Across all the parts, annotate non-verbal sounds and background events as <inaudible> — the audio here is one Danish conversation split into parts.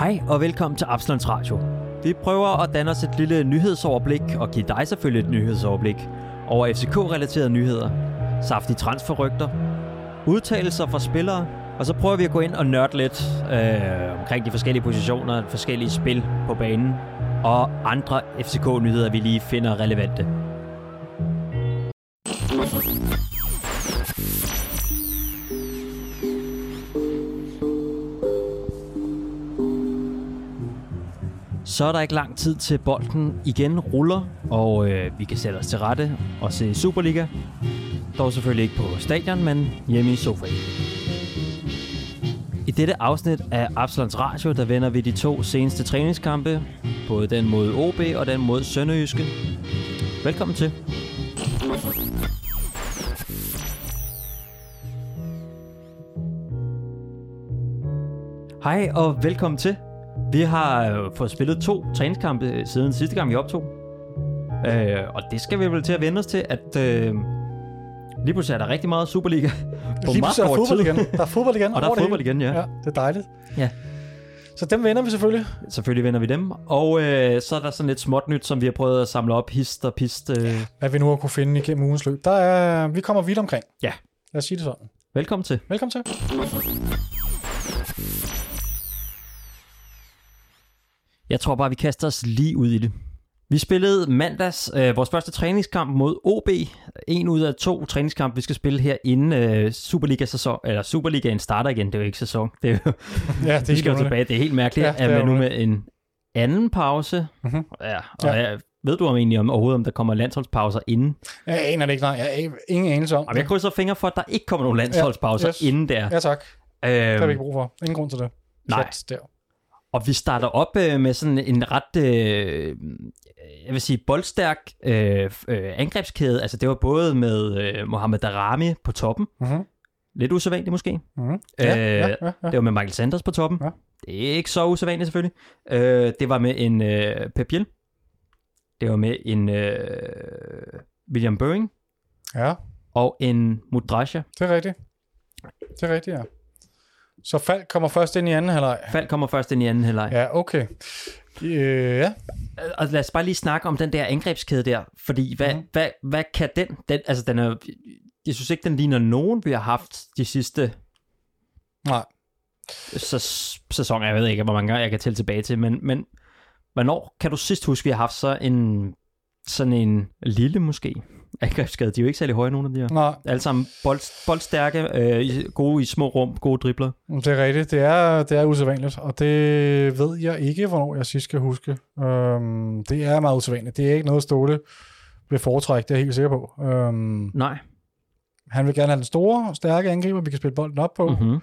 Hej og velkommen til Absalons Radio. Vi prøver at danne os et lille nyhedsoverblik og give dig selvfølgelig et nyhedsoverblik over FCK-relaterede nyheder, saftige transferrygter, udtalelser fra spillere, og så prøver vi at gå ind og nørde lidt øh, omkring de forskellige positioner, forskellige spil på banen og andre FCK-nyheder, vi lige finder relevante. Så er der ikke lang tid til bolden igen ruller, og øh, vi kan sætte os til rette og se Superliga. Dog selvfølgelig ikke på stadion, men hjemme i sofaen. I dette afsnit af Absalons Radio, der vender vi de to seneste træningskampe, både den mod OB og den mod Sønderjyske. Velkommen til. Hej og velkommen til. Vi har øh, fået spillet to træningskampe øh, siden sidste gang, vi optog. Øh, og det skal vi vel til at vende os til, at øh, lige pludselig er der rigtig meget Superliga <laughs> på Lige pludselig er fodbold tid. igen. Der er fodbold igen. <laughs> Og der er fodbold igen, ja. Ja, det er dejligt. Ja. Så dem vender vi selvfølgelig. Selvfølgelig vender vi dem. Og øh, så er der sådan lidt småt nyt, som vi har prøvet at samle op, hist og pist. Øh. Hvad vi nu har kunne finde igennem ugens løb. Der er, vi kommer vidt omkring. Ja. Lad os sige det sådan. Velkommen til. Velkommen til. Jeg tror bare, vi kaster os lige ud i det. Vi spillede mandags øh, vores første træningskamp mod OB. En ud af to træningskampe, vi skal spille her inden øh, Superliga-sæson, eller Superligaen starter igen. Det er jo ikke sæson. Det er jo, <laughs> Ja, det vi skal jo tilbage. Det er helt mærkeligt, Ja, ja, at man nu med en anden pause. Mhm. Ja, og Ja. ja. ved du om egentlig om, overhovedet, om der kommer landsholdspauser inden? Jeg aner det ikke, nej. Jeg har ingen anelse om Og jeg krydser fingre for, at der ikke kommer nogen landsholdspauser yes. yes. inden der. Ja, tak. Det har vi Øhm, ikke brug for. Ingen grund til det. Nej. Der. Og vi starter op øh, med sådan en ret, øh, jeg vil sige, boldstærk øh, øh, angrebskæde. Altså det var både med øh, Mohamed Darami på toppen. Mhm. Lidt usædvanligt måske. Mhm. Ja, Øh, ja, ja, ja. Det var med Michael Sanders på toppen. Ja. Det er ikke så usædvanligt selvfølgelig. Øh, det var med en øh, Pep Biel. Det var med en øh, William Boeing ja, og en Mudrasja. det er rigtigt. Det er rigtigt, ja. Så Falk kommer først ind i anden halvleg. Fald kommer først ind i anden halvleg. Ja, okay. Øh, ja. og lad os bare lige snakke om den der angrebskæde der, fordi hvad, mm. hvad, hvad kan den, den, altså den er, jeg synes ikke, den ligner nogen, vi har haft de sidste Nej. sæs- sæsoner, jeg ved ikke, hvor mange gange jeg kan tælle tilbage til, men, men hvornår kan du sidst huske, vi har haft så en, sådan en lille måske, <laughs> angrebsskade, de er jo ikke særlig høje, nogen af de her. Nej, Alle sammen bold, boldstærke, øh, gode i små rum, gode dribler. Det er rigtigt. Det er, det er usædvanligt, og det ved jeg ikke, hvornår jeg sidst skal huske. Øhm, det er meget usædvanligt. Det er ikke noget, Ståle vil foretrække, det er jeg helt sikker på. Øhm, Nej. han vil gerne have den store, stærke angriber, vi kan spille bolden op på, mm-hmm.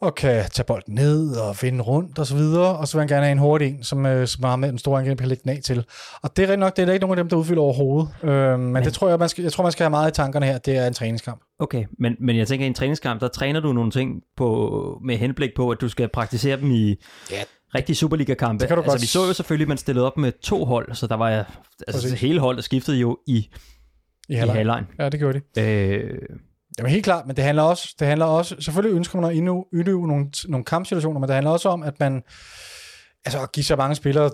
Og kan tage bolden ned og vinde rundt og så videre, og så vil han gerne have en hurtig en, som, øh, som har med den store angriber kan lægge den af til. Og det er rigtig nok, det er der ikke nogen af dem, der udfylder overhovedet. Øhm, men, men, det tror jeg, man skal, jeg tror, man skal have meget i tankerne her. Det er en træningskamp. Okay, men, men jeg tænker, i en træningskamp, der træner du nogle ting på, med henblik på, at du skal praktisere dem i Ja. rigtige Superliga-kampe. Det kan du altså, godt vi så jo selvfølgelig, at man stillede op med to hold, så der var altså, Præcis. hele holdet skiftede jo i, I halvlejen. Ja, det gjorde de. Øh, Jamen helt klart, men det handler også, det handler også selvfølgelig ønsker man at endnu udøve nogle, nogle kampsituationer, men det handler også om, at man altså at give så mange spillere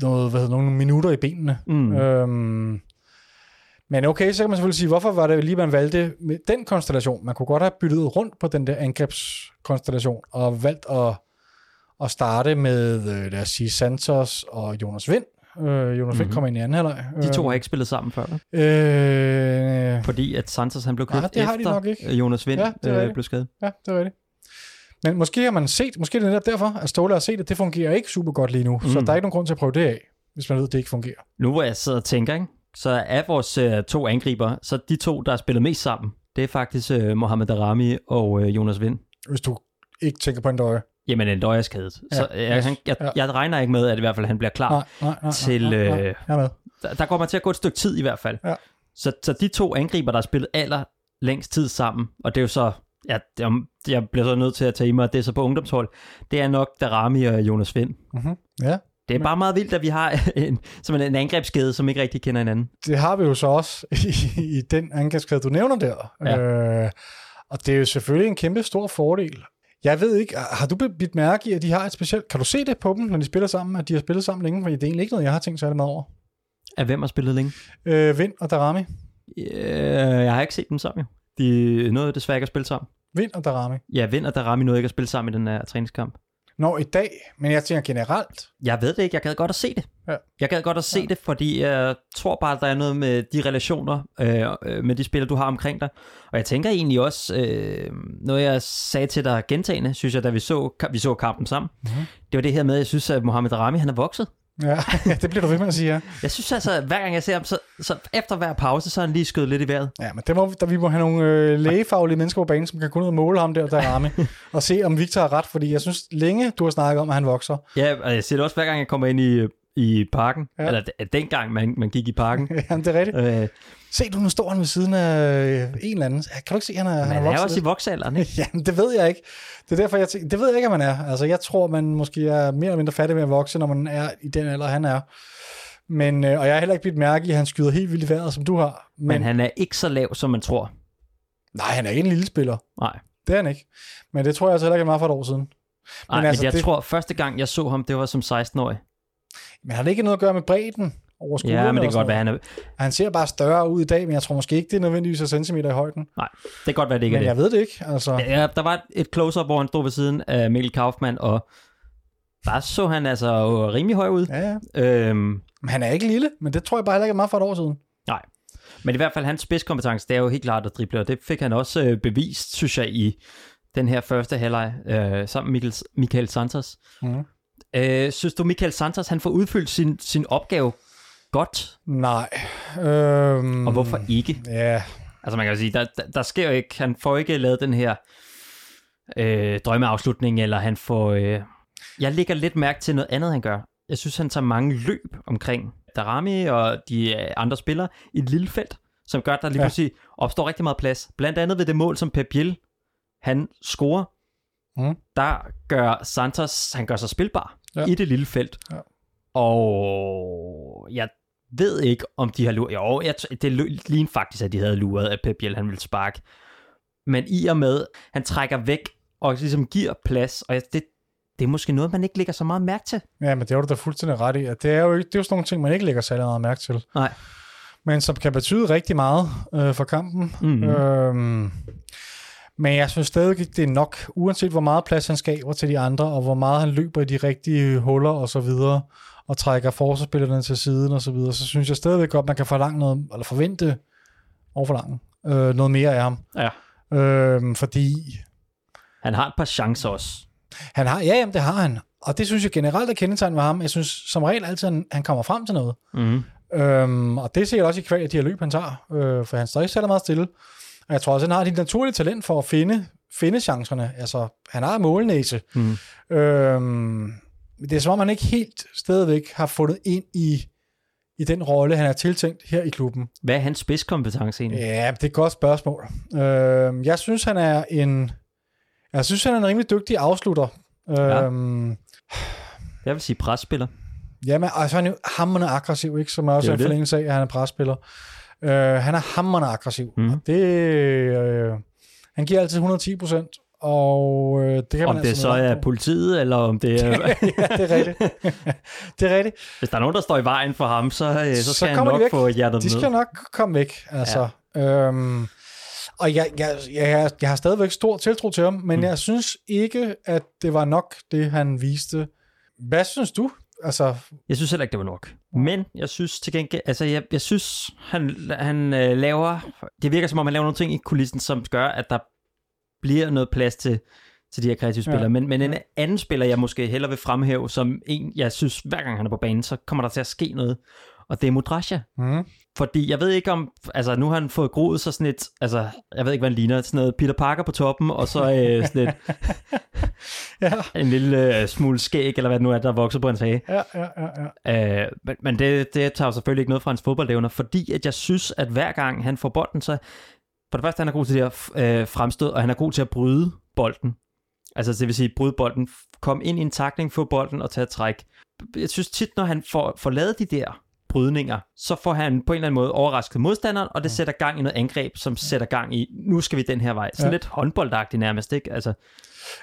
noget, hvad hedder, nogle minutter i benene. mm, øh. Øhm, men okay, så kan man selvfølgelig sige, hvorfor var det lige, man valgte med den konstellation? Man kunne godt have byttet rundt på den der angrebskonstellation, og valgt at, at starte med, øh, lad os sige, Santos og Jonas Vind. Øh, Jonas mm-hmm. Vind Mhm. kommer ind i anden halvleg. De to har ikke spillet sammen før, vel? Øh, fordi at Santos han blev købt Nej, det har de efter nok ikke. øh, Jonas Vind Ja, øh, blev skadet. Ja, det er rigtigt. Men måske har man set, måske er det netop derfor, at Ståle har set, at det fungerer ikke super godt lige nu. Mm. Så der er ikke nogen grund til at prøve det af, hvis man ved, at det ikke fungerer. Nu hvor jeg sidder og tænker, ikke? så er vores øh, to angriber, så de to, der har spillet mest sammen, det er faktisk øh, Mohamed Darami og øh, Jonas Vind. Hvis du ikke tænker på en døje. Jamen, en døje er skadet. Ja, Så jeg, han, jeg, ja. jeg regner ikke med, at i hvert fald han bliver klar. Nej, nej, nej. Til, nej, nej, nej. øh, Jeg er. Der, der kommer til at gå et stykke tid i hvert fald. Ja. Så, så de to angriber, der har spillet aller længst tid sammen, og det er jo så, ja, jeg, jeg bliver så nødt til at tage i mig, at det er så på ungdomshold, det er nok Darami og Jonas Vind. Mm-hmm. Ja, Det er bare meget vildt, at vi har <laughs> en, som en angrebskæde, som ikke rigtig kender hinanden. det har vi jo så også <laughs> i, i den angrebskæde, du nævner der. Ja. Øh, og det er jo selvfølgelig en kæmpe stor fordel. Jeg ved ikke, har du bidt mærke i, at de har et specielt... Kan du se det på dem, når de spiller sammen, at de har spillet sammen længe? Fordi det er egentlig ikke noget, jeg har tænkt særlig meget over. Af hvem har spillet længe? Øh, Vind og Darami. Øh, jeg har ikke set dem sammen, jo. De nåede desværre ikke at spille sammen. Vind og Darami. Ja, Vind og Darami nåede ikke at spille sammen i den her træningskamp. Nå, i dag, men jeg tænker generelt. Jeg ved det ikke, jeg gad godt at se det. Ja. Jeg gad godt at se ja. det, fordi jeg tror bare, at der er noget med de relationer, øh, med de spillere, du har omkring dig. Og jeg tænker egentlig også, øh, noget jeg sagde til dig gentagende, synes jeg, da vi så, vi så kampen sammen, mm-hmm. det var det her med, at jeg synes, at Mohamed Rami, han er vokset. <laughs> Ja, det bliver du ved med at sige, ja. Jeg synes altså, hver gang jeg ser ham, så, så efter hver pause, så er han lige skødt lidt i vejret. Ja, men det må, der, vi må have nogle øh, lægefaglige mennesker på banen, som kan gå ned og måle ham der, der er ramme, <laughs> og se, om Victor har ret, fordi jeg synes længe, du har snakket om, at han vokser. Ja, og jeg ser det også, hver gang jeg kommer ind i, i parken, ja. eller dengang man, man gik i parken. <laughs> Jamen, det er rigtigt. Øh, Se du, nu står han ved siden af en eller anden. Kan du ikke se, han er, han er, også i voksalderen, ikke? <laughs> ja, det ved jeg ikke. Det er derfor, jeg tænker, det ved jeg ikke, at man er. Altså, jeg tror, man måske er mere eller mindre fattig med at vokse, når man er i den alder, han er. Men, øh, og jeg har heller ikke blivet mærke i, at han skyder helt vildt i vejret, som du har. Men, men han er ikke så lav, som man tror. Nej, han er ikke en lille spiller. Nej. Det er han ikke. Men det tror jeg altså heller ikke meget for et år siden. Men, altså, men jeg det... tror, første gang jeg så ham, det var som 16-årig. Men har det ikke noget at gøre med bredden? over Ja, men det kan godt være, han er... Han ser bare større ud i dag, men jeg tror måske ikke, det er nødvendigvis af centimeter i højden. Nej, det kan godt være, det ikke men er det. jeg ved det ikke. Altså. Ja, der var et close-up, hvor han stod ved siden af Mikkel Kaufmann, og bare så han altså rimelig høj ud. Ja, ja. Øhm, men han er ikke lille, men det tror jeg bare heller ikke er meget for et år siden. Nej, men i hvert fald hans spidskompetence, det er jo helt klart at drible, og det fik han også øh, bevist, synes jeg, i den her første halvleg øh, sammen med Michael, Michael Santos. Mm. Øh, synes du, Michael Santos, han får udfyldt sin, sin opgave godt? Nej. Øhm, og hvorfor ikke? Ja. Altså man kan jo sige, der, der, der sker jo ikke, han får ikke lavet den her øh, drømmeafslutning, eller han får... Øh, jeg lægger lidt mærke til noget andet, han gør. Jeg synes, han tager mange løb omkring Darami og de øh, andre spillere i et lille felt, som gør, at der lige ja. pludselig opstår rigtig meget plads. Blandt andet ved det mål, som Pep Biel, han scorer, mm. der gør Santos, han gør sig spilbar ja. i det lille felt. Ja. Og jeg ved ikke, om de har luret. Jo, jeg, det ligner faktisk, at de havde luret, at Pep Biel, han ville sparke. Men i og med, han trækker væk og ligesom giver plads, og det, det er måske noget, man ikke lægger så meget mærke til. Ja, men det er du da fuldstændig ret i. Det er jo ikke, det er jo sådan nogle ting, man ikke lægger særlig meget mærke til. Nej. Men som kan betyde rigtig meget øh, for kampen. Mm-hmm. Øhm, men jeg synes stadig ikke, det er nok, uanset hvor meget plads han skaber til de andre, og hvor meget han løber i de rigtige huller og så videre, og trækker forsvarsspillerne til siden og så videre, så synes jeg stadigvæk godt, man kan forlange noget, eller forvente og forlange øh, noget mere af ham. Ja. Øh, fordi... Han har et par chancer også. Han har, ja, jamen, det har han. Og det synes jeg generelt er kendetegn ved ham. Jeg synes som regel altid, han, han kommer frem til noget. Mm. Øhm, og det ser jeg også i kvæg af de her løb, han tager. Øh, for han står ikke særlig meget stille. Og jeg tror også, han har et naturlige talent for at finde, finde chancerne. Altså, han har målnæse. Mm. Øhm, det er som om, han ikke helt stadigvæk har fundet ind i, i den rolle, han er tiltænkt her i klubben. Hvad er hans spidskompetence egentlig? Ja, det er et godt spørgsmål. Øh, jeg synes, han er en... Jeg synes, han er en rimelig dygtig afslutter. Ja. Øhm, jeg vil sige presspiller. Jamen, altså han er jo hammerende aggressiv, ikke? Som også er en forlængelse af, at han er presspiller. Øh, han er hammerende aggressiv. Mm. det, øh, han giver altid 110 procent, og øh, det kan om man det altså så er politiet, eller om det <laughs> er... ja, det er rigtigt. <laughs> det er rigtigt. Hvis der er nogen, der står i vejen for ham, så, øh, så, så skal han nok få hjertet De skal nok komme væk, altså. Ja. Øhm, og jeg, jeg, jeg, jeg har stadigvæk stor tiltro til ham, men mm. jeg synes ikke, at det var nok, det han viste. Hvad synes du? Altså... Jeg synes heller ikke, det var nok. Men jeg synes til gengæld, altså jeg, jeg synes, han, han øh, laver, det virker som om, han laver nogle ting i kulissen, som gør, at der bliver noget plads til, til de her kreative spillere. Ja. Men, men en anden spiller, jeg måske hellere vil fremhæve, som en, jeg synes, hver gang han er på banen, så kommer der til at ske noget. Og det er Mudrasja. Mm. Fordi jeg ved ikke om, altså nu har han fået groet så sådan et, altså jeg ved ikke, hvad han ligner, sådan noget Peter Parker på toppen, og så øh, <laughs> sådan et, ja. en lille øh, smule skæg, eller hvad det nu er, der vokser på hans hage. Ja, ja, ja. ja. Øh, men men det, det tager jo selvfølgelig ikke noget fra hans fodboldevner, fordi at jeg synes, at hver gang han får bolden, så for det første, han er god til det her øh, fremstød, og han er god til at bryde bolden. Altså det vil sige, bryde bolden, kom ind i en takling, få bolden og tage træk. Jeg synes tit, når han får, får lavet de der brydninger, så får han på en eller anden måde overrasket modstanderen, og det sætter gang i noget angreb, som sætter gang i, nu skal vi den her vej. Sådan Ja. lidt håndboldagtigt nærmest, ikke? Altså,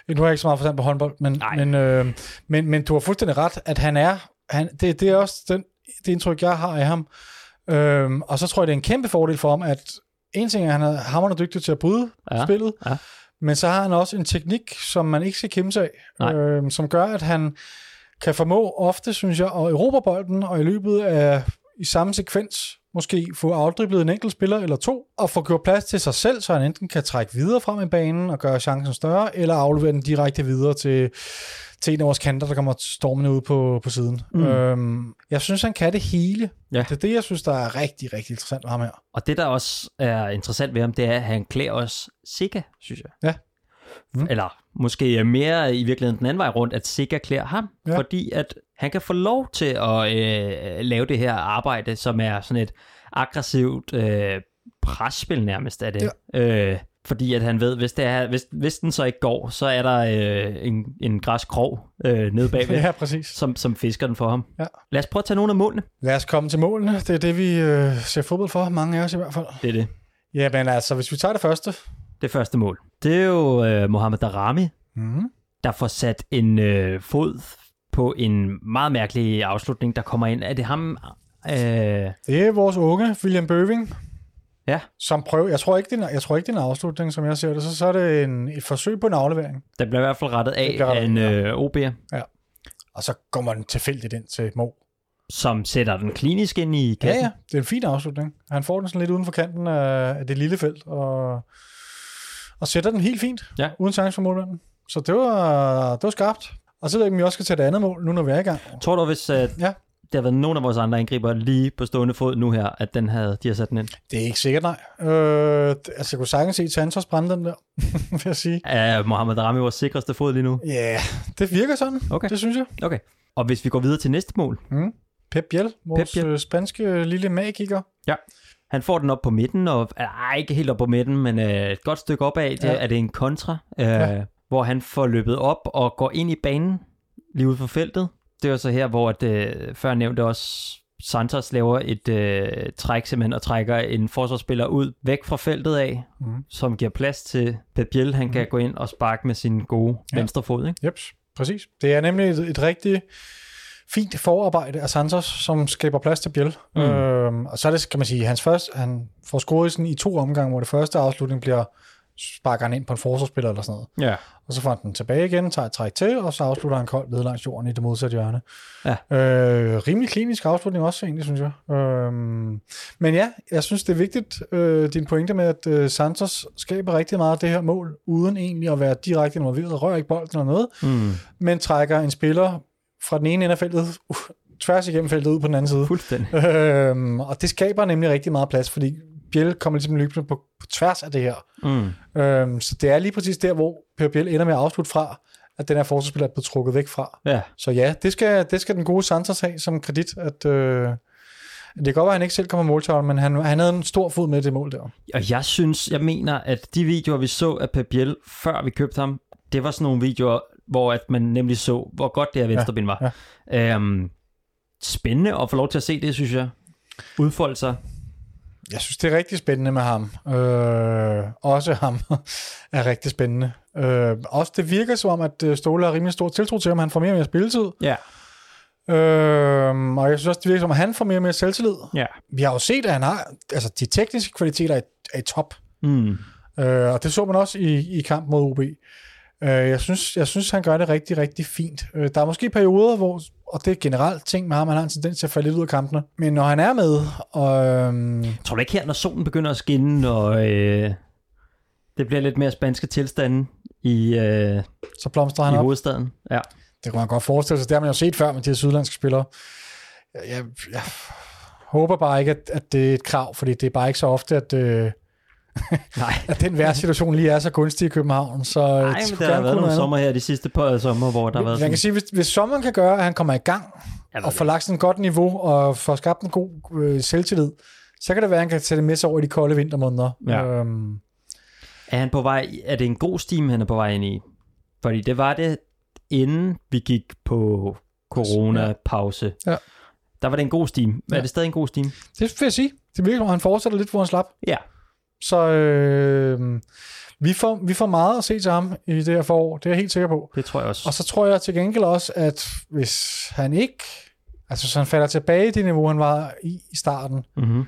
Nu har jeg ikke så meget forstand på håndbold, men, Nej. men, øh, men, men du har fuldstændig ret, at han er, han, det, det er også den, det indtryk, jeg har af ham. Øhm, og så tror jeg, det er en kæmpe fordel for ham, at en ting er, at han er hammerende dygtig til at bryde Ja, ja, spillet, ja. men så har han også en teknik, som man ikke skal kæmpe sig Nej. af, øhm, som gør, at han kan formå ofte, synes jeg, at erobre bolden, og i løbet af i samme sekvens måske få afdriblet en enkelt spiller eller to, og få gjort plads til sig selv, så han enten kan trække videre frem i banen og gøre chancen større, eller aflevere den direkte videre til, til en af vores kanter, der kommer stormende ud på, på siden. Mm. Øhm, jeg synes, han kan det hele. Ja. Det er det, jeg synes, der er rigtig, rigtig interessant ved ham her. Og det, der også er interessant ved ham, det er, at han klæder os Sika, synes jeg. Ja. Mm. Eller måske mere i virkeligheden den anden vej rundt, at Sika klæder ham, ja. Fordi at han kan få lov til at øh, lave det her arbejde, som er sådan et aggressivt øh, presspil nærmest af det. Ja. Øh, fordi at han ved, hvis, det er, hvis, hvis den så ikke går, så er der øh, en, en græskrog øh, nede <laughs> bagved. Ja, præcis. som, som fisker den for ham. Ja. Lad os prøve at tage nogle af målene. Lad os komme til målene. Det er det, vi øh, ser fodbold for, mange af os i hvert fald. Det er det. Ja, men altså, hvis vi tager det første. Det første mål. Det er jo øh, Mohamed Darami, Mm-hmm. der får sat en øh, fod på en meget mærkelig afslutning, der kommer ind. Er det ham? Øh, Det er vores unge, William Bøving, ja, som prøver, jeg tror ikke, det er, en- jeg tror ikke, det er en afslutning, som jeg ser det, så, så er det en, et forsøg på en aflevering, der bliver i hvert fald rettet af rettet, en ja. øh, OB'er, og så kommer den tilfældigt ind til Mo. som sætter den klinisk ind i Ja, kassen. ja, det er en fin afslutning. Han får den sådan lidt uden for kanten af, af det lille felt, og, og sætter den helt fint, Ja. uden chance for målmanden. Så det var, det var skarpt. Og så ved jeg ikke, om vi også skal tage det andet mål, nu når vi er i gang. Tror du, hvis øh, Ja. der havde været nogen af vores andre angriber lige på stående fod nu her, at den havde, de har sat den ind? Det er ikke sikkert, nej. Øh, altså, jeg kunne sagtens se Santos brænde den der, <laughs> vil jeg sige. Er Mohamed Darami vores sikreste fod lige nu? Ja, yeah, det virker sådan. Okay. Det synes jeg. Okay. Og hvis vi går videre til næste mål. Mm. Pep Biel, vores Biel. Biel. spanske lille magiker. Ja. Han får den op på midten, og ej, ikke helt op på midten, men øh, et godt stykke opad. Det, Ja. Er det en kontra, øh, Ja. hvor han får løbet op og går ind i banen, lige ude for feltet. Det var så her, hvor at, øh, før nævnte også Santos laver et øh, træk simpelthen og trækker en forsvarsspiller ud væk fra feltet af, Mm. som giver plads til Pep Biel. Han kan gå ind og sparke med sin gode Ja. venstre fod. Ikke? Jeps, præcis. Det er nemlig et, et rigtig fint forarbejde af Santos, som skaber plads til Biel. Mm. Øhm, og så er det, kan man sige, hans første, han får scoret sådan i to omgange, hvor det første afslutning bliver sparker han ind på en forsvarsspiller eller sådan noget. Ja. Og så får han den tilbage igen, tager et træk til, og så afslutter han koldt ned langs jorden i det modsatte hjørne. Ja. Øh, rimelig klinisk afslutning også egentlig, synes jeg. Øhm, men ja, jeg synes, det er vigtigt, øh, din pointe med, at øh, Santos skaber rigtig meget af det her mål, uden egentlig at være direkte involveret, rører ikke bolden eller noget, Mm. men trækker en spiller fra den ene ende af feltet, uh, tværs igennem feltet ud på den anden side. Fuldstændig. Øhm, og det skaber nemlig rigtig meget plads, fordi Biel kommer ligesom løbende på, på tværs af det her. Mm. Øhm, så det er lige præcis der, hvor Per Biel ender med at afslutte fra, at den her forsvarsspiller er blevet trukket væk fra. Ja. Så ja, det skal, det skal den gode Santos have som kredit, at øh, det kan godt være, at han ikke selv kommer måltavlen, men han, han havde en stor fod med det mål der. Og jeg synes, jeg mener, at de videoer, vi så af Pep Biel, før vi købte ham, det var sådan nogle videoer, hvor at man nemlig så, hvor godt det her venstreben var. Ja. Øhm, spændende at få lov til at se det, synes jeg. Udfolde sig. Jeg synes, det er rigtig spændende med ham. Øh, også ham <laughs> er rigtig spændende. Øh, også det virker som om, at øh, Ståle har rimelig stor tiltro til ham. Han får mere og mere spilletid. Ja. Øh, og jeg synes også, det virker som om, at han får mere og mere selvtillid. Ja. Vi har jo set, at han har, altså de tekniske kvaliteter er, er i top. Mm. Øh, og det så man også i, i kamp mod OB. Øh, jeg, synes, jeg synes, han gør det rigtig, rigtig fint. Øh, der er måske perioder, hvor, og det er generelt ting med ham, han har en tendens til at falde lidt ud af kampene. Men når han er med, og, øhm, Tror du ikke her, når solen begynder at skinne, og øh, det bliver lidt mere spanske tilstande i, øh, så blomstrer i han op. hovedstaden? Ja. Det kunne man godt forestille sig. Det har man jo set før med de her sydlandske spillere. Jeg, jeg, jeg håber bare ikke, at, at det er et krav, fordi det er bare ikke så ofte, at, øh, <laughs> Nej. at den værste situation lige er så gunstig i København. Så Nej, det men der har været nogle sommer her de sidste par sommer, hvor der har været Man sådan... kan sige, hvis, hvis sommeren kan gøre, at han kommer i gang, ved og får lagt sådan et godt niveau, og får skabt en god øh, selvtillid, så kan det være, at han kan tage det med sig over i de kolde vintermåneder. Ja. Øhm, Er han på vej, er det en god steam, han er på vej ind i? Fordi det var det, inden vi gik på corona-pause. Ja. der var det en god steam. Ja. Ja. Er det stadig en god steam? Det vil jeg sige. Det virker om han fortsætter lidt, hvor han slap. Ja. Så øh, vi, får, vi får meget at se til ham i det her forår. Det er jeg helt sikker på. Det tror jeg også. Og så tror jeg til gengæld også, at hvis han ikke... Altså, hvis han falder tilbage i det niveau, han var i i starten, Mm-hmm.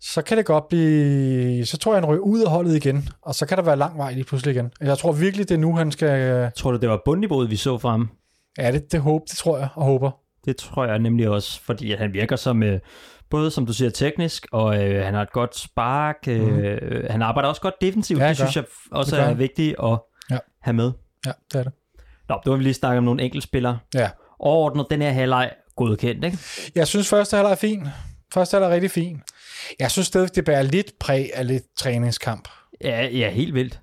så kan det godt blive... Så tror jeg, han ryger ud af holdet igen, og så kan der være lang vej lige pludselig igen. Jeg tror virkelig, det er nu, han skal... Tror du, det var bundniveauet, vi så fra ham? Ja, det, det, håb, det tror jeg og håber. Det tror jeg nemlig også, fordi han virker som, øh, både som du siger, teknisk, og øh, han har et godt spark. Øh, Han arbejder også godt defensivt. Ja, det synes jeg også er vigtigt at Ja. have med. Ja, det er det. Nå, det var vi lige snakke om nogle enkeltspillere. Ja. Overordnet, den her halvleg godkendt, ikke? Jeg synes, første halvleg er fin. Første halvleg er rigtig fin. Jeg synes stadig, det bærer lidt præg af lidt træningskamp. Ja, ja helt vildt.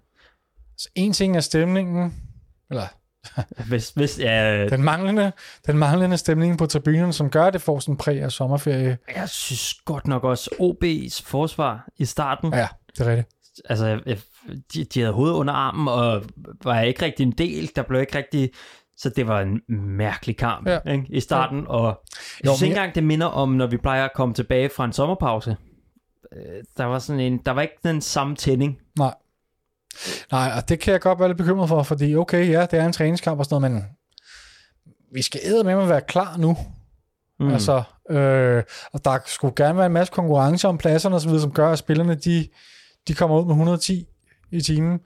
Så en ting er stemningen, eller Hvis, hvis, ja, den manglende, den manglende stemning på tribunen, som gør, at det får sådan præg af sommerferie. jeg synes godt nok også, OB's forsvar i starten, Ja, det er rigtigt. altså, de, de havde hovedet under armen, og var ikke rigtig en del, der blev ikke rigtig... Så det var en mærkelig kamp Ja. ja. ikke, i starten, og jeg synes ikke engang, det minder om, når vi plejer at komme tilbage fra en sommerpause. Øh, Der var sådan en, der var ikke den samme tænding. Nej. Nej, og det kan jeg godt være lidt bekymret for, fordi okay, ja, det er en træningskamp og sådan noget, men vi skal æde med at være klar nu. Mm. Altså, øh, og der skulle gerne være en masse konkurrence om pladserne osv., som gør, at spillerne de, de kommer ud med 110 i timen.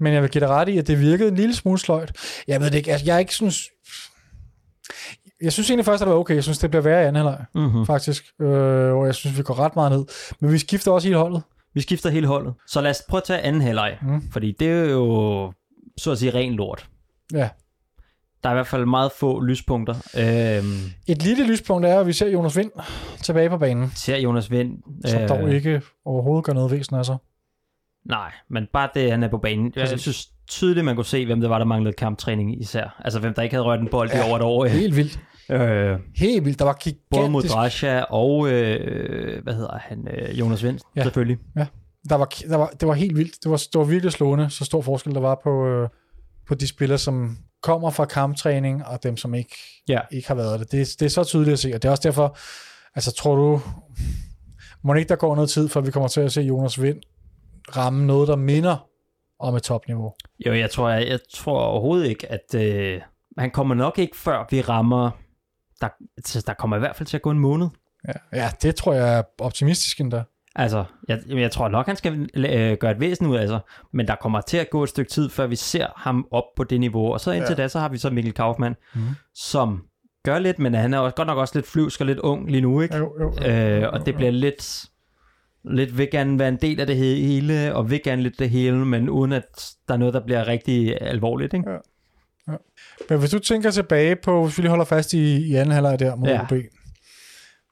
Men jeg vil give dig ret i, at det virkede en lille smule sløjt. Jeg ved det ikke, altså, jeg ikke synes... Jeg synes egentlig først, at det var okay. Jeg synes, det bliver værre i anden halvleg, Mm-hmm. faktisk. Øh, og jeg synes, vi går ret meget ned. Men vi skifter også hele holdet. Vi skifter hele holdet. Så lad os prøve at tage anden halvleg, Mm. fordi det er jo, så at sige, ren lort. Ja. Der er i hvert fald meget få lyspunkter. Øhm, Et lille lyspunkt er, at vi ser Jonas Vind tilbage på banen, ser Jonas Vind. som øh, dog ikke overhovedet gør noget væsen af sig. Nej, men bare det, han er på banen. Jeg Præcis. synes tydeligt, man kunne se, hvem det var, der manglede kamptræning især. Altså, hvem der ikke havde rørt en bold ja. i over et år. Helt vildt. Øh, Helt vildt. Der var gigantisk... både mod Drasha og, øh, hvad hedder han, øh, Jonas Vind, Ja. ja. selvfølgelig. der var, der var, det var helt vildt. Det var, det var virkelig slående, så stor forskel der var på, øh, på de spillere, som kommer fra kamptræning, og dem, som ikke, Ja. ikke har været det. det. Det er så tydeligt at se, og det er også derfor, altså tror du, må ikke der går noget tid, før vi kommer til at se Jonas Vind ramme noget, der minder om et topniveau? Jo, jeg tror, jeg, jeg tror overhovedet ikke, at øh, han kommer nok ikke, før vi rammer... Der, der kommer i hvert fald til at gå en måned. Ja, ja det tror jeg er optimistisk endda. Altså, jeg, jeg tror nok, han skal øh, gøre et væsen ud af sig, men der kommer til at gå et stykke tid, før vi ser ham op på det niveau. Og så indtil Ja. da, så har vi så Mikkel Kaufmann, mm. som gør lidt, men han er også, godt nok også lidt flyvsk og lidt ung lige nu, ikke? Jo, jo, jo, Øh, og det bliver lidt, lidt vil gerne være en del af det hele, og vil gerne lidt det hele, men uden at der er noget, der bliver rigtig alvorligt, ikke? Ja. Men hvis du tænker tilbage på, hvis vi lige holder fast i, i anden halvleg der mod ja. Ja. OB,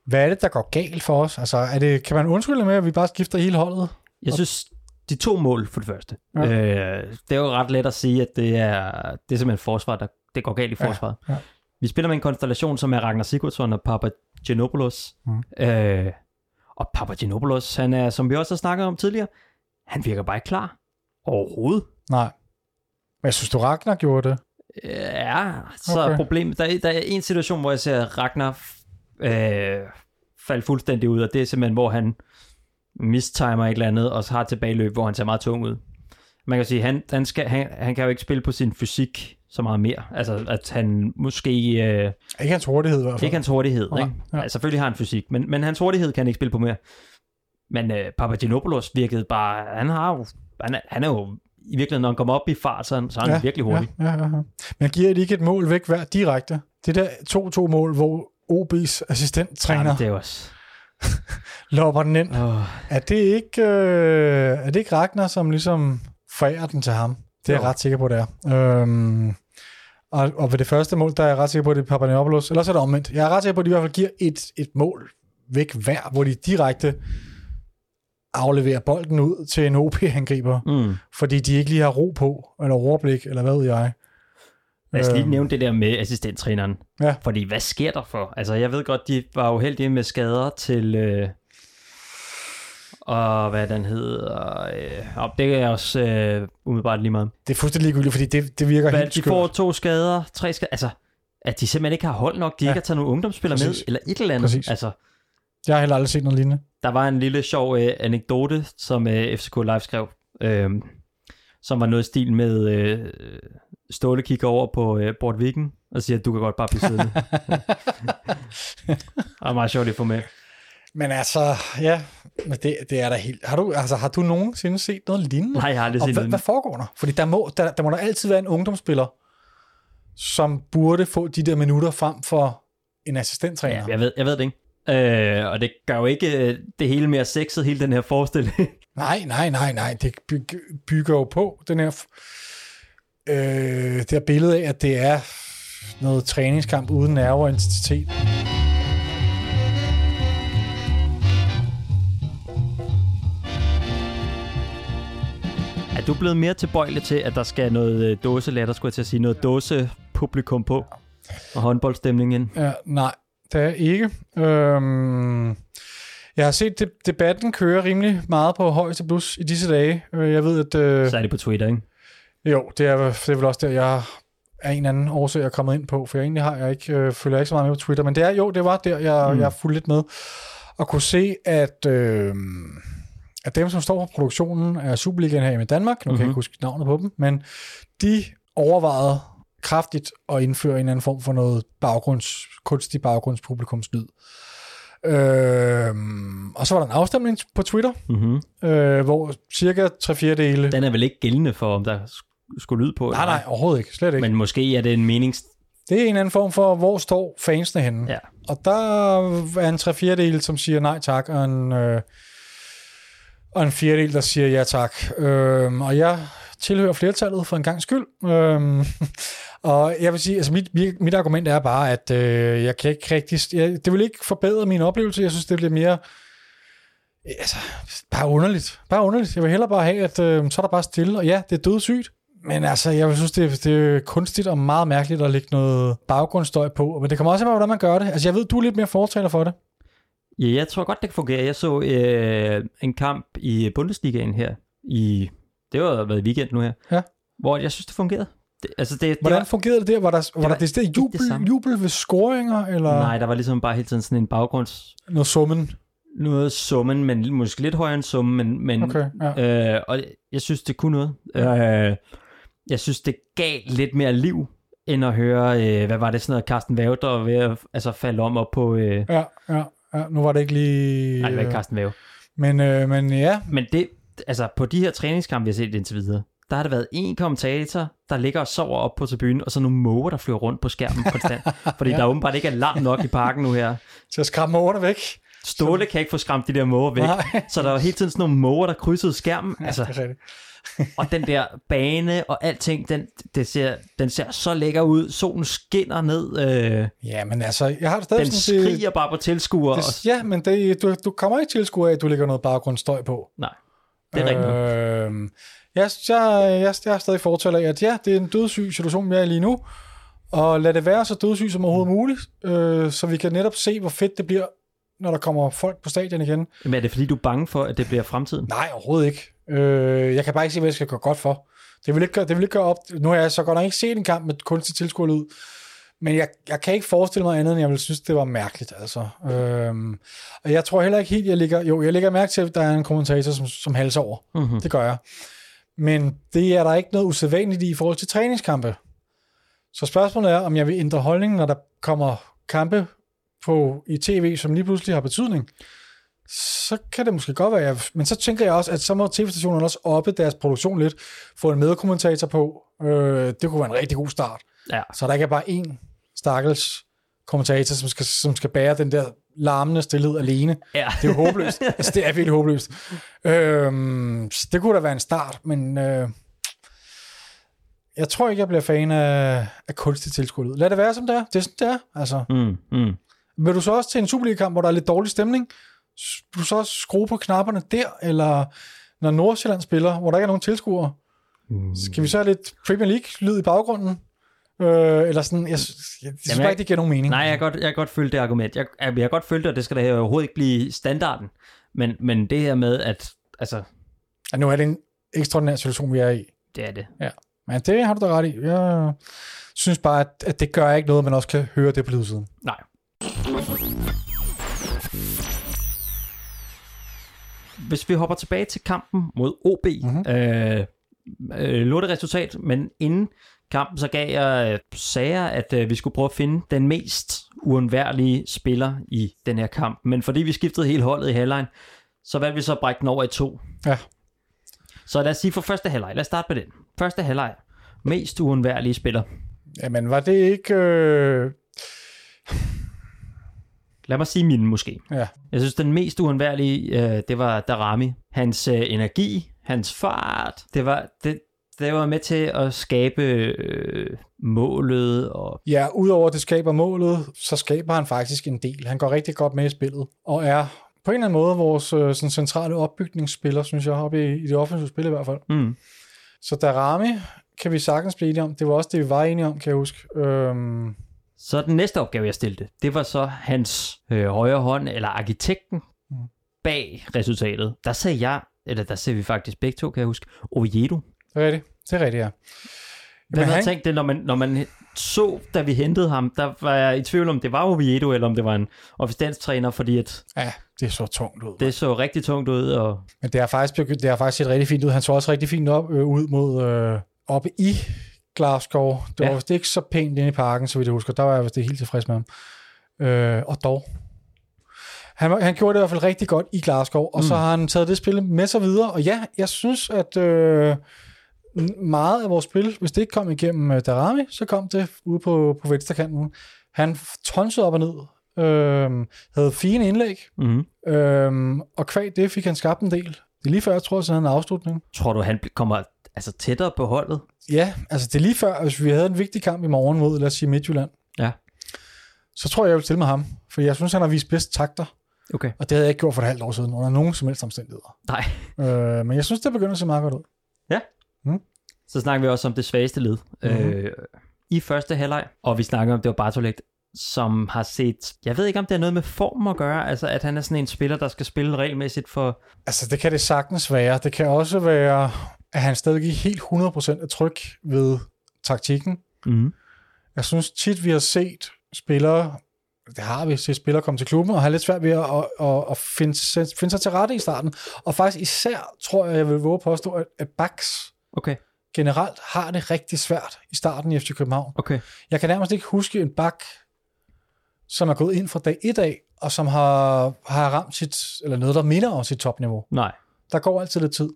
hvad er det, der går galt for os? Altså, er det, kan man undskylde med, at vi bare skifter hele holdet? Jeg synes, de to mål for det første. Ja. Ja. Øh, det er jo ret let at sige, at det er, det er simpelthen forsvar, der det går galt i Ja, forsvaret. ja. Vi spiller med en konstellation, som er Ragnar Sigurdsson og Papa Genopoulos. Mm. Øh, og Papa Genopoulos, han er, som vi også har snakket om tidligere, han virker bare ikke klar. Overhovedet. Nej. Men jeg synes, du Ragnar gjorde det. Ja, så Okay. okay. problemet, der, er- der er en situation, hvor jeg ser Ragnar øh, falde fuldstændig ud, og det er simpelthen, hvor han mistimer et eller andet, og så har tilbageløb, hvor han ser meget tung ud. Man kan sige, han, han, skal, han, han kan jo ikke spille på sin fysik så meget mere. Altså, at han måske... Øh, Ikke hans hurtighed i hvert fald. ikke hans hurtighed, Nej, ikke? ja. Ja. selvfølgelig har han fysik, men, men hans hurtighed kan han ikke spille på mere. Men øh, Papagenopoulos virkede bare... Han, har jo, han, er, han er jo i virkeligheden, når han kommer op i fart, så, er han- så er han ja, virkelig hurtig. Ja, ja, ja. Men giver det ikke et mål væk hver direkte? Det der 2-2 mål, hvor OB's assistenttræner Jamen, det er også... <laughs> lopper den ind. Oh, Er det ikke, øh, er det ikke Ragnar, som ligesom forærer den til ham? Det er jeg Jo. ret sikker på, det er. Øhm, og, og ved det første mål, der er jeg ret sikker på, at det er Papagenopoulos. Ellers er det omvendt. Jeg er ret sikker på, at de i hvert fald giver et, et mål væk hver, hvor de direkte afleverer bolden ud til en OP-angriber, mm. fordi de ikke lige har ro på, eller overblik, eller hvad ved jeg. Lad os lige Øhm. nævne det der med assistenttræneren. Ja. Fordi hvad sker der for? Altså, jeg ved godt, de var uheldige med skader til... Øh, og hvad den hedder... Øh, og det er også øh, umiddelbart lige meget. Det er fuldstændig ligegyldigt, fordi det, det virker Hvad, helt de skørt. får to skader, tre skader. Altså, at de simpelthen ikke har hold nok, de Ja. ikke har taget nogle ungdomsspillere med, Præcis. eller et eller andet. Præcis. Altså, Jeg har heller aldrig set noget lignende. der var en lille sjov øh, anekdote, som øh, FCK Live skrev, øh, som var noget i stil med, øh, Ståle kigger over på øh, Bort Viking, og siger, at du kan godt bare blive siddende. <laughs> det er meget sjovt at få med. Men altså, ja, men det, det er da helt... Har du, altså, har du nogensinde set noget lignende? Nej, jeg har aldrig Og set hvad, noget. hvad foregår der? Fordi der må, der, der må der altid være en ungdomsspiller, som burde få de der minutter frem for en assistenttræner. Ja, jeg ved, jeg ved det ikke. Øh, og det gør jo ikke øh, det hele mere sexet, hele den her forestilling. <laughs> Nej, nej, nej, nej. Det byg- bygger jo på den her, øh, det her billede af, at det er noget træningskamp uden nerve og intensitet. er du blevet mere tilbøjelig til, at der skal noget øh, dåselatter, skulle jeg til at sige, noget dåsepublikum på, og håndboldstemning ind? Ja, nej, det er jeg ikke. Øhm, jeg har set de, debatten køre rimelig meget på højeste plus i disse dage. Øh, Jeg ved, at... Øh, Så er det på Twitter, ikke? Jo, det er, det er vel også der, jeg er en anden årsag, jeg er kommet ind på, for jeg egentlig har jeg ikke, øh, følger ikke så meget med på Twitter, men det er jo, det var der, jeg, Mm. jeg fulgte lidt med, og kunne se, at, øh, at dem, som står for produktionen af Superligaen her i Danmark, nu mm-hmm. kan jeg Mhm. ikke huske navnet på dem, men de overvejede kraftigt at indføre en anden form for noget baggrunds, kunstig baggrundspublikumslyd. Øh, og så var der en afstemning på Twitter, Mm-hmm. øh, hvor cirka 3 fjerdedele... Den er vel ikke gældende for, om der sk- skulle lyd på? Nej, eller nej, overhovedet ikke. Slet ikke. Men måske er det en menings... Det er en eller anden form for, hvor står fansene henne. Ja. Og der er en tre fjerdedel, som siger nej tak, og en, øh, og en fjerdedel, der siger ja tak. Øhm, og jeg tilhører flertallet for en gang skyld. Øhm, og jeg vil sige, altså mit, mit, argument er bare, at øh, jeg kan ikke rigtig... Jeg, det vil ikke forbedre min oplevelse. Jeg synes, det bliver mere... Altså, bare underligt. Bare underligt. Jeg vil hellere bare have, at øh, så er der bare stille. Og ja, det er dødssygt. Men altså, jeg synes, det, er- det er kunstigt og meget mærkeligt at lægge noget baggrundsstøj på. Men det kommer også af, hvordan man gør det. Altså, jeg ved, du er lidt mere fortaler for det. Ja, jeg tror godt, det kan fungere. Jeg så øh, en kamp i Bundesligaen her i... Det var været i weekend nu her. Ja. Hvor jeg synes, det fungerede. Det, altså, det, det Hvordan var, fungerede det der? Var der, var var der det ikke jubel, det jubel ved scoringer, eller Nej, der var ligesom bare hele tiden sådan en baggrunds... noget summen? Noget summen, men måske lidt højere end summen, men, men Okay, ja. Øh, og jeg synes, det kunne noget. Øh, jeg synes, det gav lidt mere liv, end at høre, øh, hvad var det sådan noget, Carsten Væve, der var ved at altså, falde om op på... Øh, Ja, ja, ja. Nu var det ikke lige... nej, det var ikke Carsten Væve. Men, øh, men ja, Men det, altså på de her træningskampe, vi har set indtil videre, der har der været en kommentator, der ligger og sover op på tribunen, og så nogle måger, der flyver rundt på skærmen konstant. <laughs> Fordi Ja. der åbenbart ikke er larm nok i parken nu her. til at skræmme ordene væk. Ståle kan ikke få skræmt de der måger væk. Nej. Så der var hele tiden sådan nogle måger, der krydsede skærmen. Ja, Altså, det er rigtigt. <laughs> Og den der bane og alting, den, det ser, den ser så lækker ud. Solen skinner ned. Øh, Ja, men altså, jeg har det stadig den sådan, skriger bare på tilskuere. og- det, ja, men det, du, du kommer ikke tilskuer af, at du lægger noget baggrundsstøj på. Nej, det er rigtigt. Jeg, jeg, jeg, jeg er stadig fortæller af, at ja, det er en dødssyg situation, vi er i lige nu, og lad det være så dødssyg som overhovedet muligt, øh, så vi kan netop se, hvor fedt det bliver, når der kommer folk på stadion igen. Men er det fordi, du er bange for, at det bliver fremtiden? Nej, overhovedet ikke. Øh, jeg kan bare ikke se, hvad jeg skal gøre godt for. Det vil ikke gøre, det vil ikke gøre op. Nu har jeg så godt nok ikke set en kamp med kunstig tilskuerlyd, men jeg, jeg kan ikke forestille mig andet, end jeg vil synes, det var mærkeligt. Altså. Øhm, og jeg tror heller ikke helt, jeg ligger... Jo, jeg lægger mærke til, at der er en kommentator, som, som halser over. Mm-hmm. Det gør jeg. Men det er der ikke noget usædvanligt i i forhold til træningskampe. Så spørgsmålet er, om jeg vil ændre holdning, når der kommer kampe på i tv, som lige pludselig har betydning. Så kan det måske godt være, jeg, men så tænker jeg også, at så må tv-stationerne også oppe deres produktion lidt, få en medkommentator på. Øh, det kunne være en rigtig god start. Ja. Så der ikke er bare én stakkels kommentator, som skal, som skal bære den der larmende stillhed alene. ja. Det er jo håbløst. <laughs> altså, det er virkelig håbløst. Øhm, så det kunne da være en start, men øh, jeg tror ikke, jeg bliver fan af, af kunstig tilskuerlyd. Lad det være, som det er. Det er sådan, det er. Altså, Mm, mm. vil du så også til en Superliga-kamp, hvor der er lidt dårlig stemning? Vil du så også skrue på knapperne der? Eller når Nordsjælland spiller, hvor der ikke er nogen tilskuere? Mm. Skal vi så have lidt Premier League-lyd i baggrunden? Øh, eller sådan, jeg, jeg, synes Jamen, bare jeg- ikke, det giver nogen mening. Nej, jeg kan godt, jeg kan godt følge det argument. Jeg, jeg, jeg kan godt følge det, og det skal da overhovedet ikke blive standarden. Men, men det her med, at altså, Ja, nu er det en ekstraordinær situation, vi er i. det er det. Men det har du da ret i. Jeg synes bare, at, at det gør ikke noget, at man også kan høre det på lydsiden. Nej. Hvis vi hopper tilbage til kampen mod OB, mm-hmm. øh, øh, lå det resultat, men inden kampen, så gav jeg øh, sager, at øh, vi skulle prøve at finde den mest uundværlige spiller i den her kamp. Men fordi vi skiftede hele holdet i halvlejen, så valgte vi så at brække den over i to. Ja. Så lad os sige for første halvleg. Lad os starte med den. Første halvleg. Mest uundværlige spiller. Jamen, var det ikke... Øh... Lad mig sige min måske. Ja. Jeg synes, den mest uundværlige, øh, det var Darami. Hans øh, energi, hans fart, det var, det, det var med til at skabe øh, målet. Og... Ja, udover at det skaber målet, så skaber han faktisk en del. Han går rigtig godt med i spillet, og er på en eller anden måde vores øh, sådan centrale opbygningsspiller, synes jeg, oppe i, i det offensive spil i hvert fald. Mm. Så Darami kan vi sagtens blive enige om. Det var også det, vi var enige om, kan jeg huske. Øhm, Så den næste opgave, jeg stillede, det var så hans øh, højre hånd, eller arkitekten Mm. bag resultatet. Der sagde jeg, eller der sagde vi faktisk begge to, kan jeg huske, Oviedo. Det er rigtigt. Det er rigtigt, ja. Hvem Jamen, havde han- tænkt det, når man, når man så, da vi hentede ham, der var jeg i tvivl om, det var Oviedo, eller om det var en assistenstræner, fordi at Ja, det så tungt ud. det så rigtig tungt ud, og Men det har faktisk, det har faktisk set rigtig fint ud. Han så også rigtig fint op, øh, ud mod øh, oppe i Glasgow. Det var Ja. vist ikke så pænt inde i parken, så vidt jeg husker. Der var jeg vist helt tilfreds med ham. Øh, og dog. Han, han gjorde det i hvert fald rigtig godt i Glasgow, og mm. så har han taget det spil med sig videre. Og ja, jeg synes, at øh, meget af vores spil, hvis det ikke kom igennem øh, Darami, så kom det ude på, på venstrekanten. Han tonsede op og ned. Øh, havde fine indlæg, mm-hmm. Øhm, og kvæg det fik han skabt en del. Det er lige før, jeg tror, at han en afslutning. tror du, han kommer altså tættere på holdet? Ja, altså det er lige før, hvis vi havde en vigtig kamp i morgen mod, lad os sige Midtjylland, Ja. så tror jeg, jeg vil stille med ham. For jeg synes, han har vist bedst takter, Okay. og det havde jeg ikke gjort for et halvt år siden, under nogen som helst omstændigheder. Nej. Øh, men jeg synes, det begynder at se meget godt ud. Så snakker vi også om det svageste led mm-hmm. øh, i første halvleg, og vi snakker om, det var Bartolet, som har set, jeg ved ikke om det er noget med form at gøre, altså at han er sådan en spiller, der skal spille regelmæssigt for, Altså, det kan det sagtens være. Det kan også være, at han stadig helt 100% er tryg ved taktikken. mm, Jeg synes tit, vi har set spillere, det har vi set spillere komme til klubben, og have lidt svært ved at, at, at, at finde, finde sig til rette i starten. Og faktisk især, tror jeg, jeg vil våge at påstå, at, at backs okay, generelt har det rigtig svært i starten i FC København. okay, Jeg kan nærmest ikke huske en bak, som er gået ind fra dag 1 af, og som har, har ramt sit, eller noget, der minder om sit topniveau. nej, Der går altid lidt tid.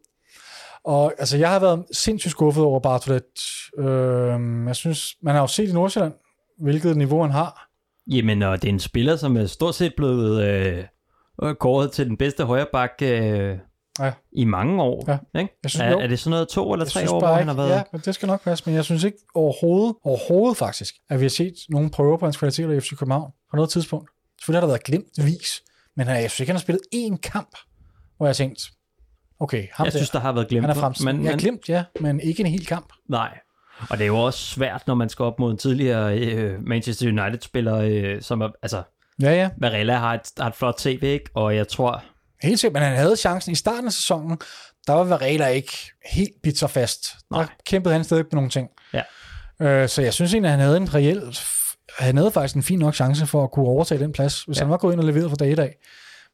Og altså, jeg har været sindssygt skuffet over Bartolet. Øh, jeg synes, man har jo set i Nordsjælland, hvilket niveau han har. Jamen, og det er en spiller, som er stort set blevet øh, øh, kåret til den bedste højreback øh, Ja. i mange år. Ja. Ikke? Jeg synes, er, jo. er det sådan noget to eller Jeg tre år, hvor han har været? Ja, men det skal nok passe, men jeg synes ikke overhovedet, overhovedet faktisk, at vi har set nogen prøver på hans kvaliteter i FC København på noget tidspunkt. Selvfølgelig har der været glemt vis, men jeg synes ikke, han har spillet én kamp, hvor jeg har tænkt, okay, ham Jeg der, synes, der har været glemt. han er fremtid. men, jeg har glemt, ja, men ikke en hel kamp. Nej. Og det er jo også svært, når man skal op mod en tidligere øh, Manchester United-spiller, øh, som er, altså, Ja, ja, Varela har et, har et flot tv, ikke? Og jeg tror, helt sikkert, men han havde chancen i starten af sæsonen, der var Varela ikke helt bidt sig fast. Nej. Der kæmpede han stadig på nogle ting. Ja. Øh, så jeg synes egentlig, at han havde en reel, han havde faktisk en fin nok chance for at kunne overtage den plads, hvis Ja. han var gået ind og leveret fra dag et af.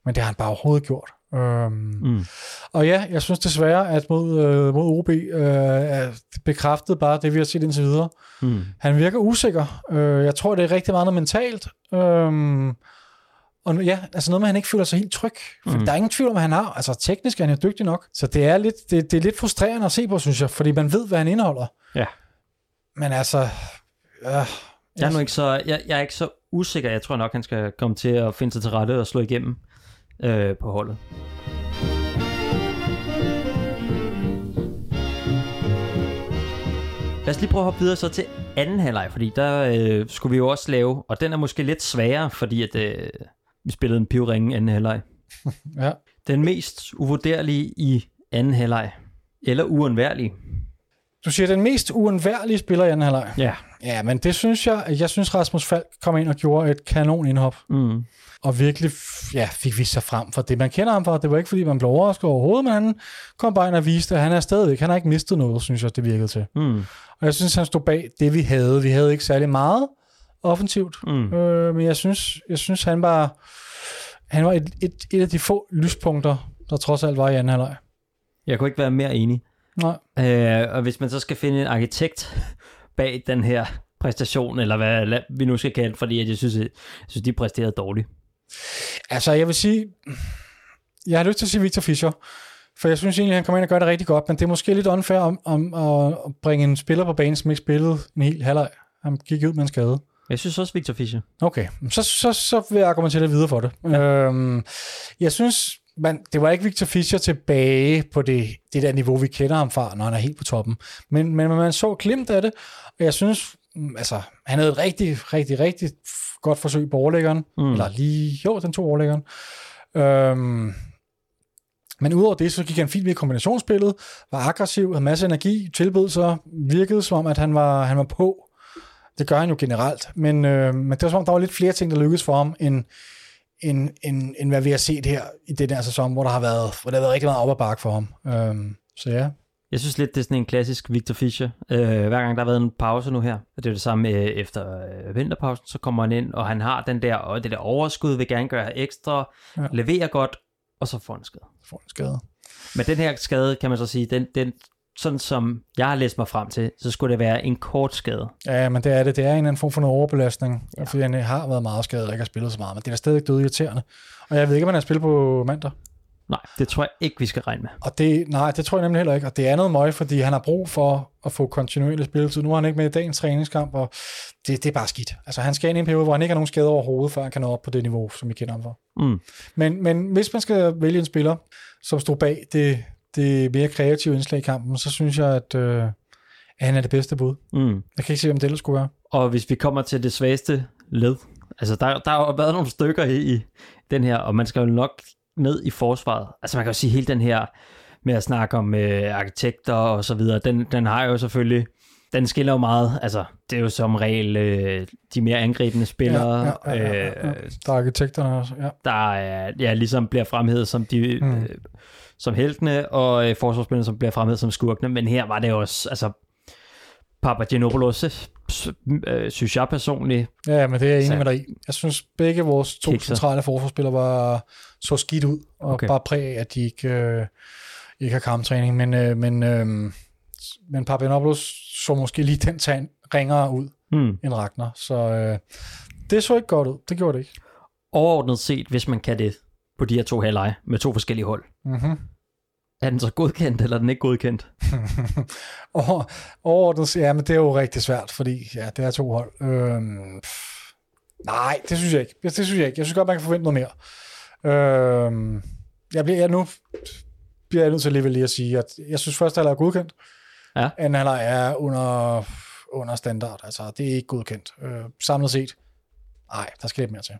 Men det har han bare overhovedet gjort. Øhm, mm, Og ja, jeg synes desværre, at mod, øh, mod OB øh, er bekræftet bare det, vi har set indtil videre. mm, Han virker usikker. Øh, jeg tror, det er rigtig meget noget mentalt. Øhm, og ja, altså noget med, at han ikke føler sig helt tryg. For Mm. der er ingen tvivl om, at han har. Altså teknisk er han jo dygtig nok. Så det er lidt, det, det er lidt frustrerende at se på, synes jeg. Fordi man ved, hvad han indeholder. Ja. Men altså... Øh, jeg, er nu ikke så, jeg, jeg er ikke så usikker. Jeg tror nok, han skal komme til at finde sig til rette og slå igennem øh, på holdet. Lad os lige prøve at hoppe videre så til anden halvleg, fordi der øh, skulle vi jo også lave, og den er måske lidt sværere, fordi at, øh, vi spillede en pivringe anden halvleg. <laughs> ja. Den mest uvurderlige i anden halvleg, eller uundværlige. Du siger, den mest uundværlige spiller i anden halvleg. Ja. Ja, men det synes jeg, jeg synes Rasmus Falk kom ind og gjorde et kanon indhop, Mm. og virkelig ja, fik vist sig frem for det, man kender ham for. Det var ikke, fordi man blev overrasket overhovedet, men han kom bare ind og viste, at han er stadigvæk, han har ikke mistet noget, synes jeg, det virkede til. Mm. Og jeg synes, han stod bag det, vi havde. Vi havde ikke særlig meget offensivt, Mm. øh, men jeg synes, jeg synes han var, han var et, et, et af de få lyspunkter, der trods alt var i anden halvleg. Jeg kunne ikke være mere enig. Nej. Øh, og hvis man så skal finde en arkitekt bag den her præstation, eller hvad vi nu skal kalde, fordi at jeg synes, jeg synes, de præsterede dårligt. Altså, jeg vil sige, jeg har lyst til at sige Victor Fischer, for jeg synes egentlig, han kommer ind og gør det rigtig godt, men det er måske lidt unfair om, om at, at bringe en spiller på banen, som ikke spillede en hel halvleg. Han gik ud med en skade. Jeg synes også, Victor Fischer. Okay, så, så, så vil jeg argumentere lidt videre for det. Ja. Øhm, jeg synes, man, det var ikke Victor Fischer tilbage på det, det der niveau, vi kender ham fra, når han er helt på toppen. Men, men man så glimt af det, og jeg synes, mm, altså, han havde et rigtig, rigtig, rigtig godt forsøg på overlæggeren. Mm. Eller lige, jo, den tog overlæggeren. Øhm, men udover det, så gik han fint ved i kombinationsspillet, var aggressiv, havde masse energi, tilbød sig, virkede som om, at han var, han var på. Det gør han jo generelt, men, øh, men det var som om, der var lidt flere ting, der lykkedes for ham, end, end, end, end hvad vi har set her i den her sæson, hvor der har været, hvor der har været rigtig meget op ad bakke for ham. Øhm, så ja. Jeg synes lidt, det er sådan en klassisk Victor Fischer. Øh, hver gang der har været en pause nu her, og det er det samme øh, efter øh, vinterpausen, så kommer han ind, og han har den der, og det der overskud, vil gerne gøre ekstra, ja. Leverer godt, og så får han skade. Får en skade. Men den her skade, kan man så sige, den, den, sådan som jeg har læst mig frem til, så skulle det være en kort skade. Ja, men det er det. Det er en eller anden form for noget overbelastning, ja. fordi han har været meget skadet og ikke har spillet så meget, men det er stadig død irriterende. Og jeg ved ikke, om han har spillet på mandag. Nej, det tror jeg ikke, vi skal regne med. Og det, nej, det tror jeg nemlig heller ikke. Og det er noget møg, fordi han har brug for at få kontinuerlig spilletid. Nu er han ikke med i dagens træningskamp, og det, det er bare skidt. Altså han skal ind i en periode, hvor han ikke har nogen skade overhovedet, før han kan nå op på det niveau, som vi kender ham for. Mm. Men, men hvis man skal vælge en spiller, som står bag det, det mere kreative indslag i kampen, så synes jeg, at, øh, at han er det bedste bud. Mm. Jeg kan ikke se, om det ellers skulle være. Og hvis vi kommer til det svageste led, altså der, der har jo været nogle stykker i, i den her, og man skal jo nok ned i forsvaret. Altså man kan jo sige, hele den her med at snakke om øh, arkitekter og så videre, den, den har jo selvfølgelig, den skiller jo meget, altså det er jo som regel øh, de mere angribende spillere, Ja, ja, ja, ja, ja. Øh, Der er arkitekterne også, ja. der er, ja, ligesom bliver fremhævet som de Mm. øh, som heltene, og øh, forsvarsspillerne, som bliver fremhævet som skurkene, men her var det også, altså Papagenopoulos, øh, øh, synes jeg personligt, Ja, men det er jeg enig Så- med dig i. Jeg synes, begge vores to Kikser. centrale forsvarsspillere var så skidt ud, og Okay. bare præg af, at de ikke, øh, ikke har kamptræning. Men, øh, men, øh, men Papagenopoulos så måske lige den tand ringere ud hmm, end Ragnar. Så øh, det så ikke godt ud. Det gjorde det ikke. overordnet set, hvis man kan det på de her to halvleje med to forskellige hold, Mm-hmm. Er den så godkendt, eller er den ikke godkendt? <laughs> og overordnet, ja, men det er jo rigtig svært, fordi ja, det er to hold. Øhm, pff, nej, det synes jeg ikke. Det, det synes jeg ikke. Jeg synes godt, man kan forvente noget mere. Øhm, jeg bliver, jeg, nu bliver jeg nødt til alligevel lige at sige, at jeg synes første halvleg er godkendt. Ja. Anden halvleg er under, under standard. Altså, det er ikke godkendt. Øh, samlet set, nej, der skal lidt mere til.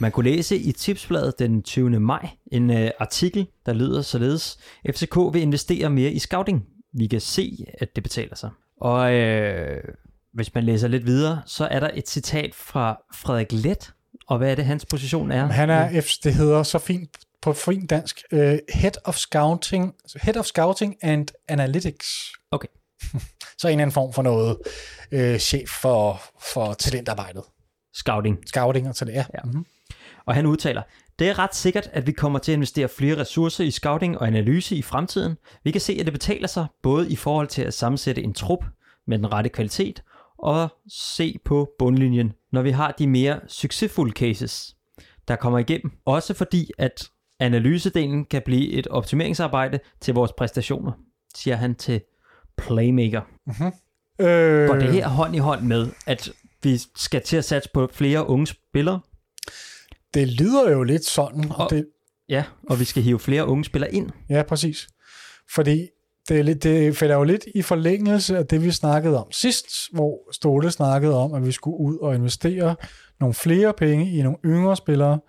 Man kunne læse i Tipsbladet den 20. maj en uh, artikel, der lyder således, FCK vil investere mere i scouting. Vi kan se, at det betaler sig. Og øh, hvis man læser lidt videre, så er der et citat fra Frederik Let, og hvad er det, hans position er? Han er, det hedder så fint på fint dansk, uh, Head of Scouting, Head of Scouting and Analytics. Okay. <laughs> så en eller anden form for noget uh, chef for, for talentarbejdet. Scouting. Scouting og talent, ja. Ja. Mm-hmm. Og han udtaler, det er ret sikkert, at vi kommer til at investere flere ressourcer i scouting og analyse i fremtiden. Vi kan se, at det betaler sig, både i forhold til at sammensætte en trup med den rette kvalitet, og se på bundlinjen, når vi har de mere succesfulde cases, der kommer igennem. Også fordi, at analysedelen kan blive et optimeringsarbejde til vores præstationer, siger han til Playmaker. Øh, Går det her hånd i hånd med, at vi skal til at satse på flere unge spillere, Det lyder jo lidt sådan, og, Og- det, ja, og vi skal hive flere unge spillere ind. ja, præcis. Fordi det, er lidt, det falder jo lidt i forlængelse af det, vi snakkede om sidst, hvor Ståle snakkede om, at vi skulle ud og investere nogle flere penge i nogle yngre spillere,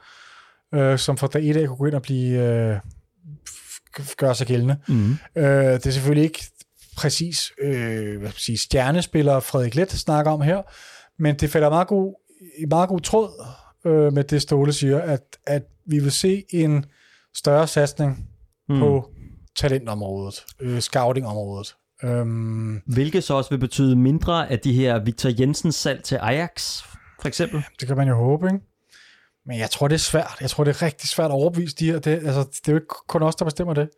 øh, som fra dag et af kunne gå ind og blive, øh, gøre sig gældende. Mm. Øh, det er selvfølgelig ikke præcis øh, hvad skal sige, stjernespiller Frederik Let snakker om her, men det falder meget god, i meget god tråd øh, med det Ståle siger, at, at vi vil se en større satsning mm. på talentområdet, øh, scoutingområdet. Øhm, Hvilket så også vil betyde mindre af de her Victor Jensens salg til Ajax, for eksempel. det kan man jo håbe, ikke? Men jeg tror, det er svært. Jeg tror, det er rigtig svært at overbevise de her. Det, altså, det er jo ikke kun os, der bestemmer det.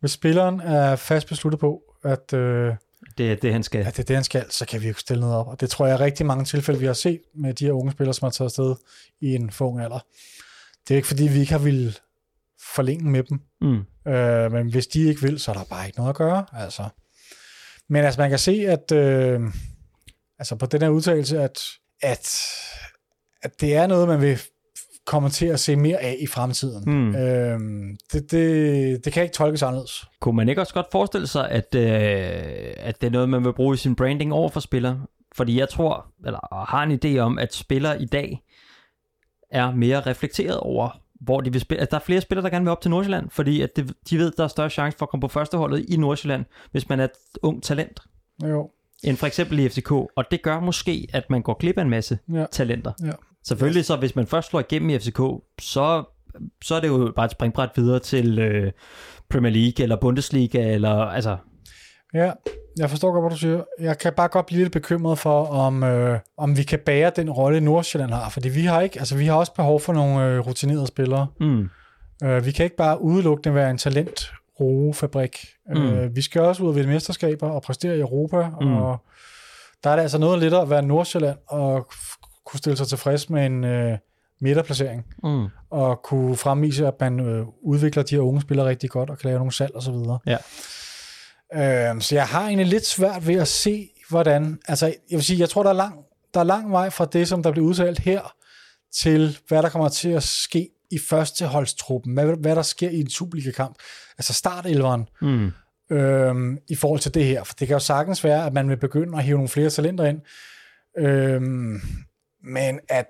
Hvis spilleren er fast besluttet på, at, øh, Det er det, han skal. at det er det, han skal, så kan vi jo stille noget op. Og det tror jeg er rigtig mange tilfælde, vi har set med de her unge spillere, som har taget afsted i en for ung alder. Det er ikke, fordi vi ikke har ville forlænge med dem. Mm. Øh, men hvis de ikke vil, så er der bare ikke noget at gøre. Altså. Men altså, man kan se, at øh, altså på den her udtalelse, at, at, at det er noget, man vil komme til at se mere af i fremtiden. Mm. Øh, det, det, det kan ikke tolkes anderledes. Kunne man ikke også godt forestille sig, at, øh, at det er noget, man vil bruge i sin branding over for spillere? Fordi jeg tror, eller har en idé om, at spillere i dag er mere reflekteret over, hvor de vil spille. Altså, der er flere spillere, der gerne vil op til Nordsjælland, fordi at det, de ved, der er større chance for at komme på førsteholdet i Nordsjælland, hvis man er et ung talent, Jo. end for eksempel i FCK. Og det gør måske, at man går glip af en masse Ja. talenter. Ja. Selvfølgelig så, hvis man først slår igennem i FCK, så, så er det jo bare et springbræt videre til øh, Premier League eller Bundesliga, eller altså, Ja, jeg forstår godt, hvad du siger. Jeg kan bare godt blive lidt bekymret for, om, øh, om vi kan bære den rolle, Nordsjælland har. Fordi vi har ikke, altså vi har også behov for nogle øh, rutinerede spillere. mm, Øh, vi kan ikke bare udelukkende være en talent fabrik. Mm. Øh, vi skal også ud og vinde mesterskaber og præstere i Europa, Mm. og der er det altså noget lettere at være Nordsjælland og kunne stille sig tilfreds med en øh, midterplacering, mm, og kunne fremvise, at man øh, udvikler de her unge spillere rigtig godt, og kan lave nogle salg og så videre. Ja. Øh, så jeg har egentlig lidt svært ved at se, hvordan, altså jeg vil sige, jeg tror, der er lang, der er lang vej fra det, som der bliver udtalt her, til hvad der kommer til at ske i førsteholdstruppen, hvad, hvad der sker i en Superliga-kamp, altså startelveren, mm, øhm, i forhold til det her. For det kan jo sagtens være, at man vil begynde at hive nogle flere talenter ind, øhm, men at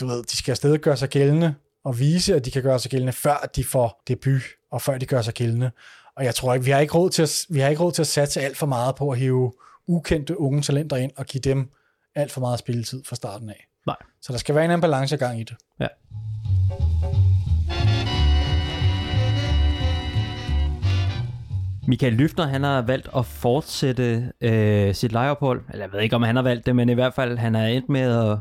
du ved, de skal afsted gøre sig gældende, og vise, at de kan gøre sig gældende, før de får debut, og før de gør sig gældende. Og jeg tror ikke, vi har ikke råd til at, vi har ikke råd til at satse alt for meget på at hive ukendte unge talenter ind, og give dem alt for meget spilletid fra starten af. Nej. Så der skal være en anden balancegang i det. ja. Michael Lyftner, han har valgt at fortsætte øh, sit lejeophold. Eller jeg ved ikke, om han har valgt det, men i hvert fald, han er endt med, at,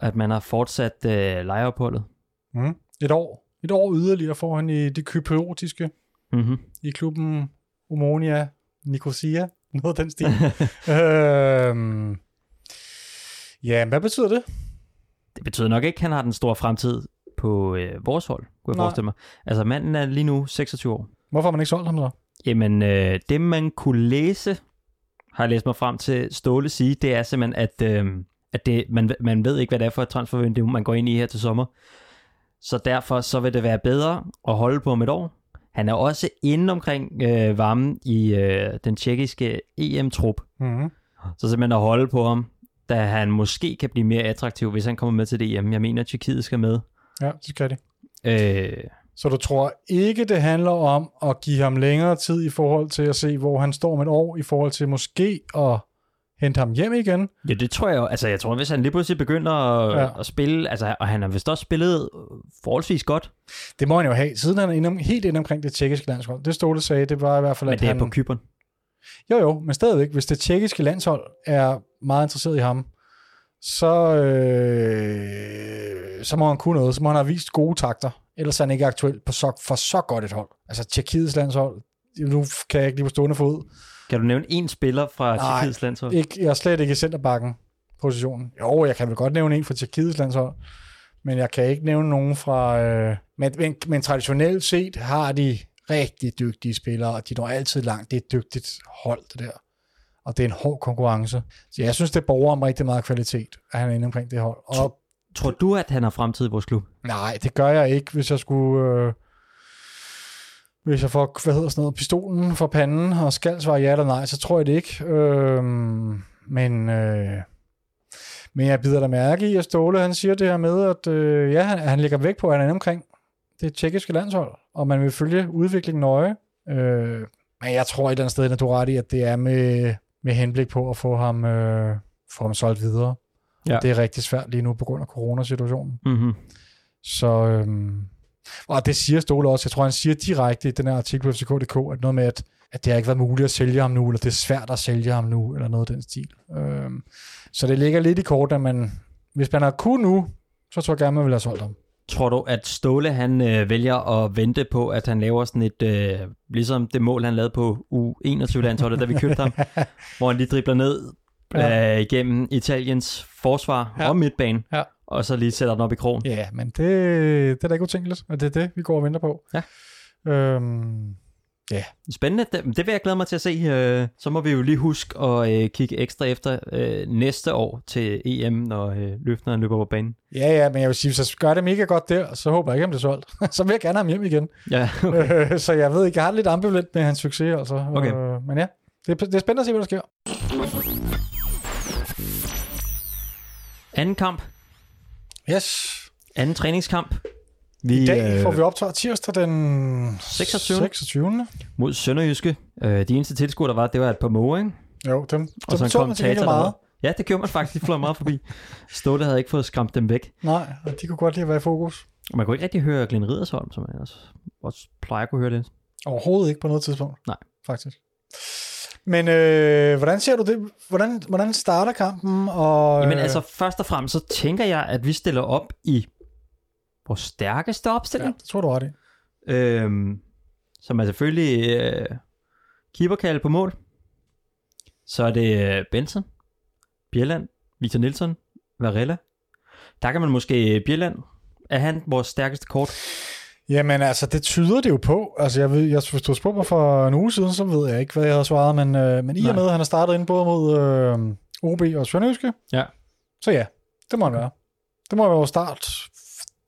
at man har fortsat øh, lejeopholdet. Mm. Et år. Et år yderligere får han i det kypriotiske, Mm-hmm. i klubben Omonia Nicosia, <laughs> noget af den stil. <laughs> øhm, ja, hvad betyder det? Det betyder nok ikke, at han har den store fremtid på øh, vores hold, kunne jeg Nej. forestille mig. Altså, manden er lige nu 26 år. Hvorfor har man ikke solgt ham så? Jamen, øh, det man kunne læse, har jeg læst mig frem til Ståle sige, det er simpelthen, at, øh, at det, man, man ved ikke, hvad det er for et transfervindue, man går ind i her til sommer. Så derfor så vil det være bedre at holde på om et år. Han er også inde omkring øh, varmen i øh, den tjekkiske EM-trup. Mm-hmm. Så simpelthen at holde på ham, da han måske kan blive mere attraktiv, hvis han kommer med til det EM. Jeg mener, at Tjekkiet skal med. Ja, det skal det. Øh, Så du tror ikke, det handler om at give ham længere tid i forhold til at se, hvor han står om et år, i forhold til måske at hente ham hjem igen? Ja, det tror jeg jo. Altså, jeg tror, hvis han lige pludselig begynder at, Ja. at spille, altså, og han har vist også spillet forholdsvis godt, Det må han jo have, siden han er inde helt inde omkring det tjekkiske landshold. Det Ståle sagde, det var i hvert fald, men at det er han... på Kypern. Jo, jo, men stadigvæk, hvis det tjekkiske landshold er meget interesseret i ham, så, øh, så må han kunne noget. Så må han have vist gode takter. Ellers er han ikke aktuel på så, for så godt et hold. Altså Tjekkiets landshold, nu kan jeg ikke lige på stående fod. Kan du nævne en spiller fra. Tjekkiets landshold? Ikke, jeg er slet ikke i centerbakken positionen. Jo, jeg kan vel godt nævne en fra Tjekkiets landshold, men jeg kan ikke nævne nogen fra... Øh, men, men, men traditionelt set har de rigtig dygtige spillere, og de når altid langt. Det er et dygtigt hold, det der. Og det er en hård konkurrence. Så jeg synes, det borger om rigtig meget kvalitet, at han er inde omkring det hold. Og Tror du, at han har fremtid i vores klub? nej, det gør jeg ikke, hvis jeg skulle... Øh, hvis jeg får, hvad hedder sådan noget, pistolen for panden, og skal svare ja eller nej, så tror jeg det ikke. Øh, men, øh, men jeg bider da mærke i, at Ståle han siger det her med, at øh, ja, han, han lægger væk på, at han er omkring det tjekkiske landshold, og man vil følge udviklingen nøje. Øh, Men jeg tror et eller andet sted, at du ret i, at det er med, med henblik på at få ham, øh, få ham solgt videre. Ja. Og det er rigtig svært lige nu på grund af coronasituationen. Mm-hmm. Så, øhm, og det siger Ståle også. Jeg tror, han siger direkte i den her artikel på FCK.dk, at noget med, at, at det har ikke været muligt at sælge ham nu, eller det er svært at sælge ham nu, eller noget af den stil. Øhm, så det ligger lidt i kort, at man, hvis man har kun nu, så tror jeg gerne, man vil have solgt ham. Tror du, at Ståle han øh, vælger at vente på, at han laver sådan et, øh, ligesom det mål, han lavede på U21-landsholdet, da vi købte ham, <laughs> hvor han lige dribler ned Ja. øh, igennem Italiens forsvar Ja. ja. og midtbane, Ja. og så lige sætter den op i krogen. Ja, men det, det er da ikke utænkeligt, og det er det, vi går og venter på. Ja. Øhm, Spændende, det, det vil jeg glæde mig til at se. Øh, så må vi jo lige huske at øh, kigge ekstra efter øh, næste år til EM, når løfteren løber på banen. ja, ja, men jeg vil sige, hvis jeg gør det mega godt der, så håber jeg ikke, at det er solgt. <laughs> så vil jeg gerne have ham hjem igen. Ja, Øh, så jeg ved ikke, jeg har lidt ambivalent med hans succes, altså. Okay. Men ja, det er, det er spændende at se, hvad der sker. Anden kamp, Yes. anden træningskamp. Vi, I dag øh, får vi optaget tirsdag den 26.. 26. mod Sønderjyske. Øh, de eneste tilskuere, der var, det var et par måger, ikke? Jo, dem, Og dem en så man til kommentator, meget. var. Ja, det gjorde man faktisk. De fløj meget forbi. Ståle havde ikke fået skræmt dem væk. Nej, og de kunne godt lide at være i fokus. Og man kunne ikke rigtig høre Glenn Ridersholm, som jeg også, også plejer at kunne høre det. Overhovedet ikke på noget tidspunkt. Nej. Faktisk. Men øh, hvordan ser du det? Hvordan, hvordan starter kampen? Og, Jamen øh, altså, først og fremmest, så tænker jeg, at vi stiller op i vores stærkeste ja, opstilling. det tror du ret i. Ja. Øhm, som er selvfølgelig øh, keeperkalde på mål. Så er det øh, Benson, Bjelland, Victor Nielsen, Varela. Der kan man måske Bjelland. Er han vores stærkeste kort? Jamen altså, det tyder det jo på. Altså, jeg ved, jeg, hvis du spurgte mig for en uge siden, så ved jeg ikke, hvad jeg havde svaret, men, øh, men i og med, at han har startet ind både mod øh, OB og Sønderjyske, Ja. så ja, det må han være. Det må være vores start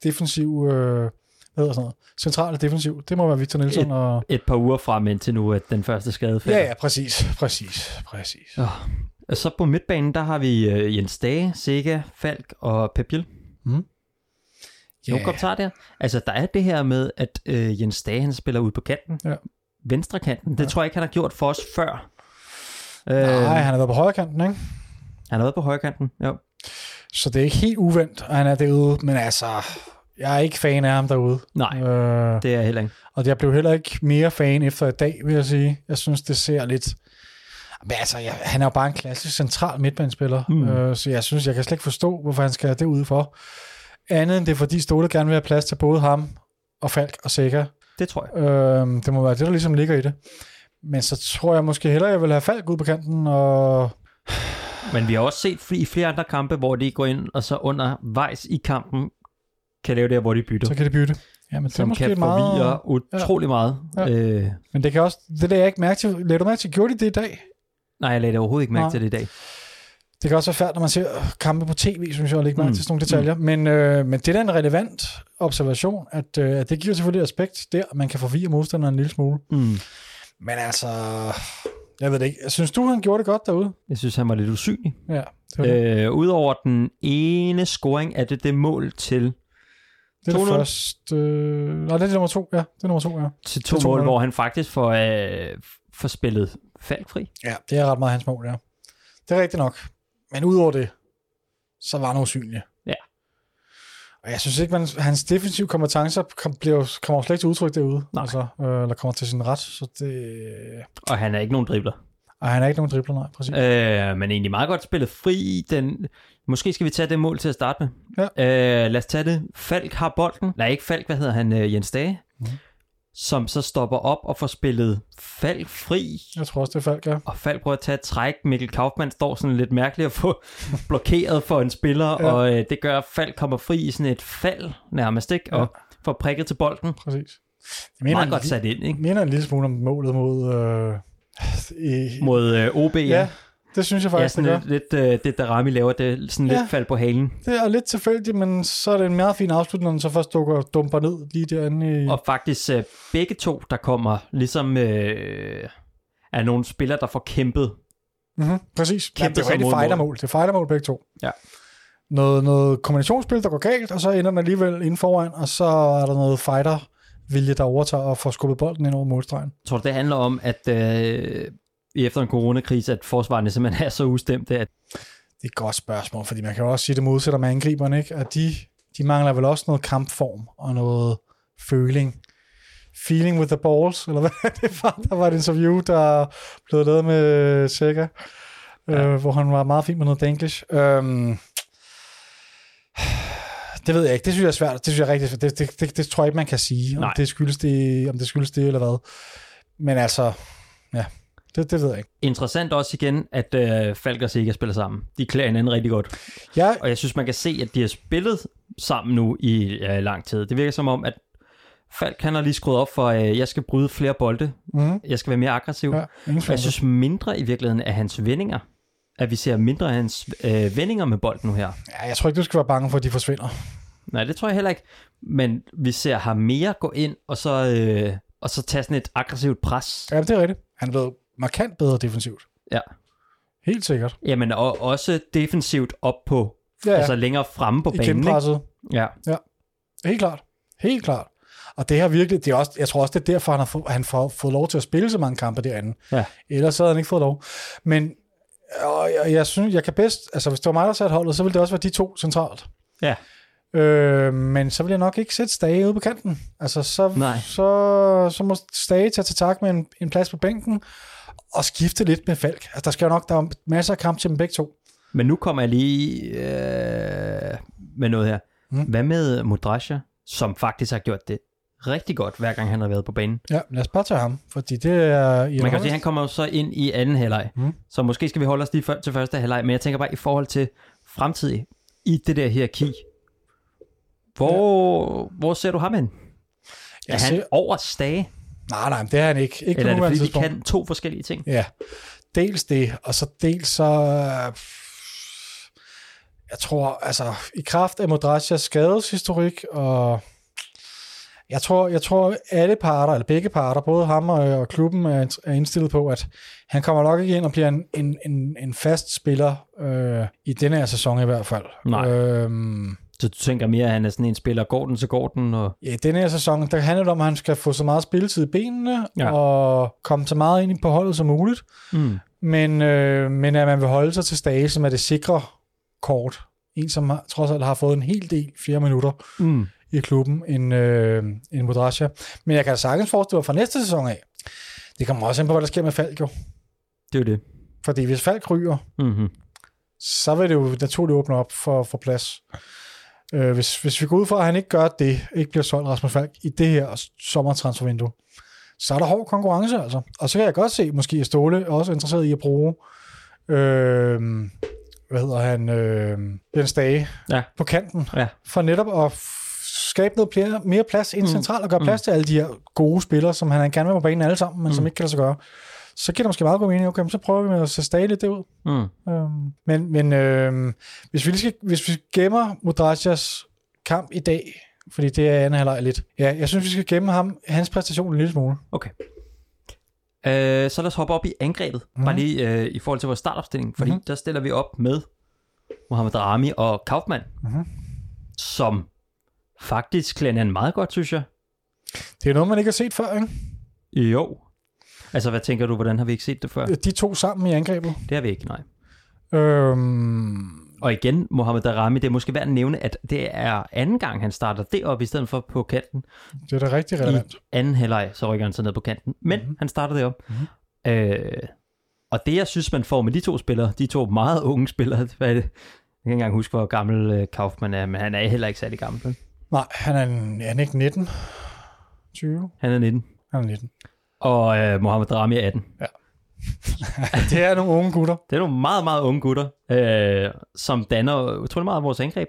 defensiv, øh, hvad hedder sådan noget, centrale defensiv. Det må være Victor Nielsen Et- og... Et par uger frem indtil nu, at den første skade falder. Ja, ja, præcis, præcis, præcis. Og så på midtbanen, der har vi øh, Jens Dage, Sega, Falk og Pep Biel. Ja. Nogle kommentarer der. Altså, der er det her med, at øh, Jens Dage, han spiller ud på kanten. Ja. Venstre kanten. Det Ja. tror jeg ikke, han har gjort for os før. Øh, Nej, han har været på højre kanten, ikke? Han har været på højre kanten, jo. Så det er ikke helt uvendt, at han er derude, men altså, jeg er ikke fan af ham derude. Nej, Øh, det er jeg heller ikke. Og jeg blev heller ikke mere fan efter i dag, vil jeg sige. Jeg synes, det ser lidt... Men altså, jeg, han er jo bare en klassisk central midtbanespiller, Mm. øh, så jeg synes, jeg kan slet ikke forstå, hvorfor han skal have det ude for. Andet end det er, fordi Ståle gerne vil have plads til både ham og Falk og Sikker. Det tror jeg. Øh, det må være det, der ligesom ligger i det. Men så tror jeg måske hellere, jeg vil have Falk ud på kanten, og Men vi har også set i flere andre kampe, hvor de går ind, og så undervejs i kampen, kan lave det, hvor de bytter. så kan de bytte. Jamen, det er som kan meget... forvirre utrolig meget. Ja. Øh, Men det kan også... Det lagde jeg ikke mærke til. Lagde du mærke til, gjorde de det i dag? nej, jeg lagde det overhovedet ikke mærke Nej. til det i dag. Det kan også være færdigt, når man ser kampe på tv, synes jeg, at lægge mærke Mm. til sådan nogle detaljer. Men, øh, men det er da en relevant observation, at, øh, at det giver selvfølgelig aspekt der, at man kan forvirre modstanderen en lille smule. Mm. Men altså, jeg ved det ikke. Synes du, han gjorde det godt derude? Jeg synes, han var lidt usynlig. Ja, det. Øh, Udover den ene scoring, er det det mål til, det er det 2-0. første... Øh, nej, det er nummer to. Ja, det er nummer to, ja. til to 2-0. mål, hvor han faktisk får, øh, får spillet faldfri. Ja, det er ret meget hans mål, ja. Det er rigtigt nok. Men udover det, så var han usynlig. Ja. Og jeg synes ikke, man, hans defensive kompetencer kom, bliver, kommer jo slet ikke til udtryk derude. Nej. Altså, øh, eller kommer til sin ret. Så det... Og han er ikke nogen dribler. Ej, han er ikke nogen dribler, nej, præcis. Øh, men egentlig meget godt spillet fri. Den, måske skal vi tage det mål til at starte med. Ja. Øh, lad os tage det. Falk har bolden. Nej, ikke Falk, hvad hedder han? Øh, Jens Dage. Mhm. Som så stopper op og får spillet Falk fri. Jeg tror også, det er Falk, ja. Og Falk prøver at tage et træk. Mikkel Kaufmann står sådan lidt mærkeligt at få <laughs> blokeret for en spiller. Ja. Ja. Og øh, det gør, at Falk kommer fri i sådan et fald nærmest, ikke? Og får prikket til bolden. Præcis. Jeg mener, Meget godt sat ind, ikke? minder en lille smule om målet mod... Øh, i, Mod øh, OB, ja. ja, det synes jeg Ja, faktisk, sådan det lidt, lidt øh, det, der Rami laver, det sådan Ja. lidt fald på halen. Det er lidt tilfældigt, men så er det en meget fin afslutning, når den så først dukker, dumper ned lige derinde i... Og faktisk øh, begge to, der kommer ligesom øh, er nogle spillere, der får kæmpet. Mm-hmm, præcis. Ja, Kæmpe det er rigtig fightermål. Det er fightermål begge to. Ja. Noget, noget kombinationsspil, der går galt, og så ender man alligevel inden foran, og så er der noget fighter vilje, der overtager og får skubbet bolden ind over målstregen. Tror du, det handler om, at øh, efter en coronakrise, at forsvarerne simpelthen er så ustemte, at Det er et godt spørgsmål, fordi man kan jo også sige det modsatte med angriberne, ikke? at de, de mangler vel også noget kampform og noget føling. Feeling with the balls, eller hvad det var. Der var et interview, der blev lavet med Sega, ja. øh, hvor han var meget fint med noget danglish. Øhm, det ved jeg ikke. Det synes jeg er svært. Det synes jeg er rigtig svært. Det, det, det, det tror jeg ikke, man kan sige, om Nej. det, skyldes det, om det skyldes det eller hvad. Men altså, ja, det, det ved jeg ikke. interessant også igen, at øh, Falk og Sega spiller sammen. De klæder hinanden rigtig godt. Jeg, Og jeg synes, man kan se, at de har spillet sammen nu i ja, lang tid. Det virker som om, at Falk han har lige skruet op for, at øh, jeg skal bryde flere bolde. mm, Jeg skal være mere aggressiv. ja, Ja. Og jeg synes mindre i virkeligheden af hans vendinger. At vi ser mindre af hans øh, vendinger med bolden nu her. Ja, jeg tror ikke, du skal være bange for, at de forsvinder. Nej, det tror jeg heller ikke. Men vi ser ham mere gå ind, og så, øh, og så tage sådan et aggressivt pres. Ja, det er rigtigt. Han blevet markant bedre defensivt. Ja. Helt sikkert. Jamen, og også defensivt op på, Ja, ja, ja. altså længere fremme på I banen. Ikke? genpresset. Ja. Helt klart. Helt klart. Og det her virkelig, det er også, jeg tror også, det er derfor, han har, fået, han får fået lov til at spille så mange kampe derinde. Ja. Ellers så havde han ikke fået lov. Men og jeg, jeg synes, jeg kan bedst, altså hvis det var mig, der satte holdet, så ville det også være de to centralt. Ja. Øh, men så vil jeg nok ikke sætte Stage ude på kanten. Altså, så, Nej. så, så må Stage tage til tak med en, en plads på bænken, og skifte lidt med Falk. Altså, der skal jo nok, der er masser af kamp til dem begge to. Men nu kommer jeg lige øh, med noget her. Mm. Hvad med Mudrasja, som faktisk har gjort det rigtig godt, hver gang han har været på banen? Ja, lad os bare tage ham, fordi det er... I Man kan sige, at han kommer jo så ind i anden halvleg, mm. så måske skal vi holde os lige før, til første halvleg, men jeg tænker bare i forhold til fremtidig, i det der hierarki, hvor, ja. hvor ser du ham hen? Jeg Er han ser, over stage, nej, nej, det er han ikke. Ikke eller er på det nuværende fordi, de kan to forskellige ting? Ja, dels det, og så dels så... øh, Jeg tror, altså, i kraft af Modrasjas skadeshistorik, og jeg tror, jeg tror alle parter, eller begge parter, både ham og, og klubben, er, er indstillet på, at han kommer nok ikke ind og bliver en, en, en, en fast spiller øh, i denne her sæson i hvert fald. Nej. Øhm, Så du tænker mere, at han er sådan en spiller, går den, så går den, og Ja, i denne her sæson, der handler det om, at han skal få så meget spilletid i benene, Ja. og komme så meget ind på holdet som muligt. mm, Men, øh, men at man vil holde sig til Stage, som er det sikre kort. En, som har, trods alt har fået en hel del flere minutter mm, i klubben end, øh, end Modrasja. Men jeg kan sagtens forestille mig fra næste sæson af. Det kommer også ind på, hvad der sker med Falk jo. det er jo det. Fordi hvis Falk ryger, Mm-hmm. så vil det jo naturligt åbne op for, for plads. Øh, hvis, hvis vi går ud fra, at han ikke gør det, ikke bliver solgt Rasmus Falk i det her sommertransfervindue, så er der hård konkurrence altså. Og så kan jeg godt se, måske at Ståle er også interesseret i at bruge, øh, hvad hedder han, øh, Jens Stage Ja. på kanten, Ja. for netop at skabe noget flere, mere plads ind Mm. centralt og gøre plads til alle de her gode spillere, som han gerne vil på banen alle sammen, men Mm. som ikke kan lade sig gøre. Så giver det måske meget god mening, okay, så prøver vi med at se Stage lidt derud. Mm. Øhm, men men øhm, hvis, vi lige skal, hvis vi gemmer Modrasjas kamp i dag, fordi det er anden halvleg lidt. Ja, jeg synes, vi skal gemme ham, hans præstation en lille smule. Okay. Øh, så lad os hoppe op i angrebet. Mhm. Mm. Bare lige øh, i forhold til vores startopstilling. Fordi Mhm. mm. der stiller vi op med Mohamed Rami og Kaufmann. Mhm. Som faktisk klæder han meget godt, synes jeg. Det er noget, man ikke har set før, ikke? Jo. Altså, hvad tænker du, hvordan har vi ikke set det før? De to sammen i angrebet. Det har vi ikke, nej. Øhm, Og igen, Mohamed Darami, det er måske værd at nævne, at det er anden gang, han starter det op, i stedet for på kanten. det er da rigtig relevant. I anden halvleg, så rykker han så ned på kanten. Men Mhm. mm-hmm. han starter det op. Mhm. Mm-hmm. Øh, og det, jeg synes, man får med de to spillere, de to meget unge spillere, <laughs> hvad er det? Jeg kan ikke engang huske, hvor gammel øh, Kaufmann er, men han er heller ikke særlig gammel. Nej, han er, en, er han ikke 19? 20? Han er 19. Han er 19. Og øh, Mohamed Darami er 18. <laughs> det er nogle unge gutter. Det er nogle meget, meget unge gutter, øh, som danner utrolig meget af vores angreb.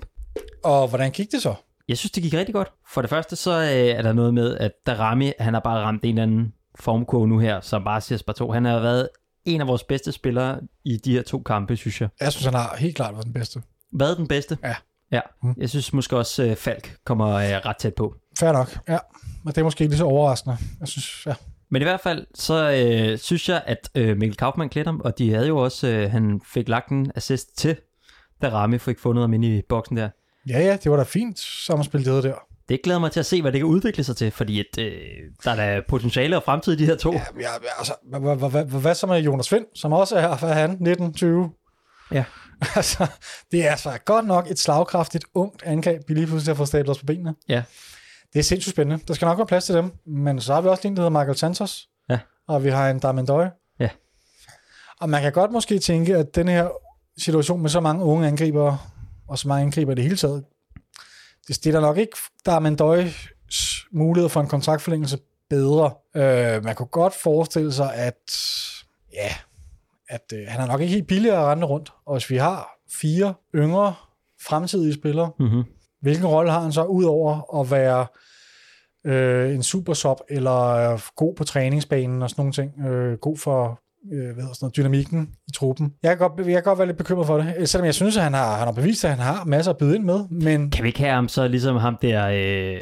Og hvordan gik det så? Jeg synes, det gik rigtig godt. For det første, så øh, er der noget med, at Darami, han har bare ramt en eller anden formkurve nu her, som bare siger spar to. Han har været en af vores bedste spillere i de her to kampe, synes jeg. Jeg synes, han har helt klart været den bedste. Hvad den bedste? Ja. Ja, Mm. jeg synes måske også, uh, Falk kommer uh, ret tæt på. Fair nok, ja. Men det er måske ikke lige så overraskende. Jeg synes, ja. Men i hvert fald, så øh, synes jeg, at øh, Mikkel Kaufmann klædte ham, og de havde jo også, øh, han fik lagt en assist til, da Rami fik fundet ham inde i boksen der. Ja, ja, det var da fint sammenspil, det der. Det glæder mig til at se, hvad det kan udvikle sig til, fordi at, øh, der er da potentiale og fremtid i de her to. Ja, ja, altså, hvad, hvad, hvad, hvad så med Jonas Vind, som også er, hvad er han, 1920? Ja. <laughs> altså, det er altså godt nok et slagkraftigt, ungt angreb, vi lige pludselig har fået stablet os på benene. Ja. Det er sindssygt spændende. Der skal nok være plads til dem, men så har vi også en, der hedder Michael Santos, Ja. og vi har en Darmendøj. Ja. Og man kan godt måske tænke, at den her situation med så mange unge angribere, og så mange angriber i det hele taget, det stiller nok ikke Darmendøjs mulighed for en kontraktforlængelse bedre. Øh, man kunne godt forestille sig, at ja, at øh, han er nok ikke helt billigere at rende rundt. Og hvis vi har fire yngre fremtidige spillere, Mm-hmm. Hvilken rolle har han så udover at være øh, en super sub eller øh, god på træningsbanen og sådan nogle ting, øh, god for øh, hvad sådan noget, dynamikken i truppen. Jeg kan, godt, jeg kan godt være lidt bekymret for det, øh, selvom jeg synes, at han har, han har bevist, at han har masser at byde ind med, men Kan vi ikke have ham så ligesom ham der, øh, øh,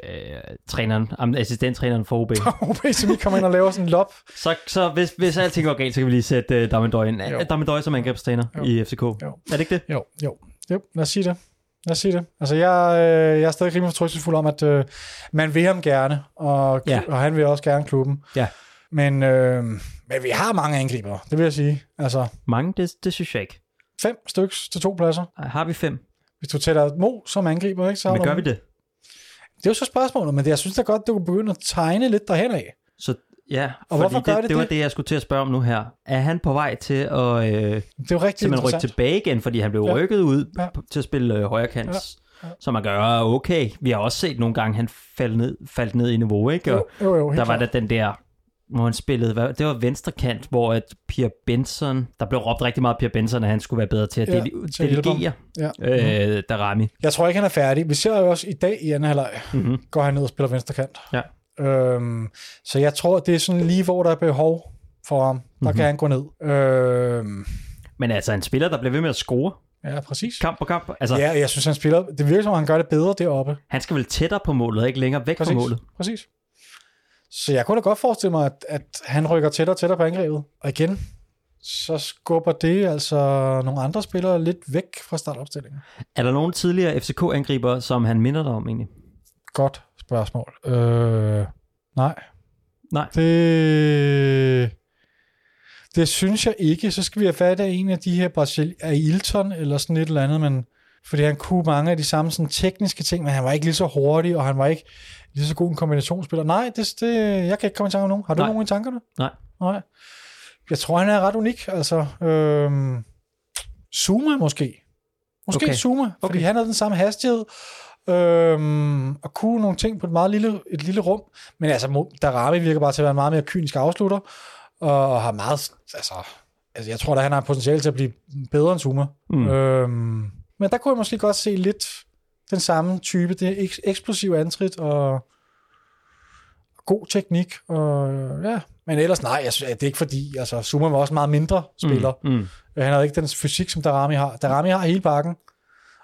træneren, ham, assistenttræneren for OB? <laughs> OB, som ikke kommer ind og laver sådan en lop. så, så hvis, hvis alting går galt, så kan vi lige sætte øh, Damendøj ind. Damendøj som angrebstræner Jo. i FCK. Jo. Er det ikke det? Jo, jo, jo, lad os sige det. Lad os sige det. Altså, jeg, øh, jeg er stadig rimelig fortrystningsfuld om, at øh, man vil ham gerne, og, Ja. og han vil også gerne klubben. Ja. Men, øh, men vi har mange angribere, det vil jeg sige. Altså, Mange, det, det synes jeg ikke. fem styks til to pladser. Ej, Har vi fem? Hvis du tæller Mo som angriber, ikke, så Men gør vi det? Det er jo så spørgsmålet, men det, jeg synes da godt, du kunne begynde at tegne lidt derhen af. Så ja, Og fordi hvorfor gør det, det det var det? det, jeg skulle til at spørge om nu her. Er han på vej til at øh, Det er jo rigtig rykke tilbage igen, fordi han blev Ja. rykket ud Ja. til at spille øh, højre kant? Ja. Ja. Så man gør, okay, vi har også set nogle gange, han faldt ned, faldt ned i niveau, ikke? Og Jo, jo, jo der var der den der, hvor han spillede, hvad, det var venstre kant, hvor at Pierre Benson, der blev råbt rigtig meget Pierre Benson, at han skulle være bedre til at Ja, dele, til delegere Ja. øh, Darami. Jeg tror ikke, han er færdig. Vi ser jo også i dag i anden halvleg, Mm-hmm. går han ned og spiller venstre kant. Ja. Øhm, så jeg tror, det er sådan lige, hvor der er behov for ham. Der Mhm. mm-hmm. kan han gå ned. Øhm, Men altså en spiller, der bliver ved med at score ja, præcis. kamp på kamp. Altså, Ja, jeg synes, han spiller... Det virker som, om, han gør det bedre deroppe. han skal vel tættere på målet, ikke længere væk Præcis. fra målet. Præcis. Så jeg kunne da godt forestille mig, at, at han rykker tættere og tættere på angrebet. Og igen, så skubber det altså nogle andre spillere lidt væk fra startopstillingen. Er der nogen tidligere FCK-angriber, som han minder dig om egentlig? Godt spørgsmål. Øh, nej. Nej. Det, det synes jeg ikke. Så skal vi have fat af en af de her Brasil af Ilton eller sådan et eller andet, men fordi han kunne mange af de samme sådan, tekniske ting, men han var ikke lige så hurtig, og han var ikke lige så god en kombinationsspiller. Nej, det, det, jeg kan ikke komme i tanke om nogen. Har du Nej. nogen i tankerne? Nej. Nej. Jeg tror, han er ret unik. Altså, øhm, Zuma måske. Måske Okay. Zuma, fordi Okay. okay. han havde den samme hastighed, øhm, og kunne nogle ting på et meget lille, et lille rum. Men altså, Darami virker bare til at være en meget mere kynisk afslutter, og har meget, altså, altså jeg tror da, han har potentiale til at blive bedre end Zuma. Mm. Mm. Øhm, men der kunne jeg måske godt se lidt den samme type, det eks- eksplosiv antrit, og god teknik, og ja, men ellers nej, jeg, synes- det er ikke fordi, altså Zuma var også meget mindre spiller. Mm. Mm. Han havde ikke den fysik, som Darami har. Darami har hele bakken,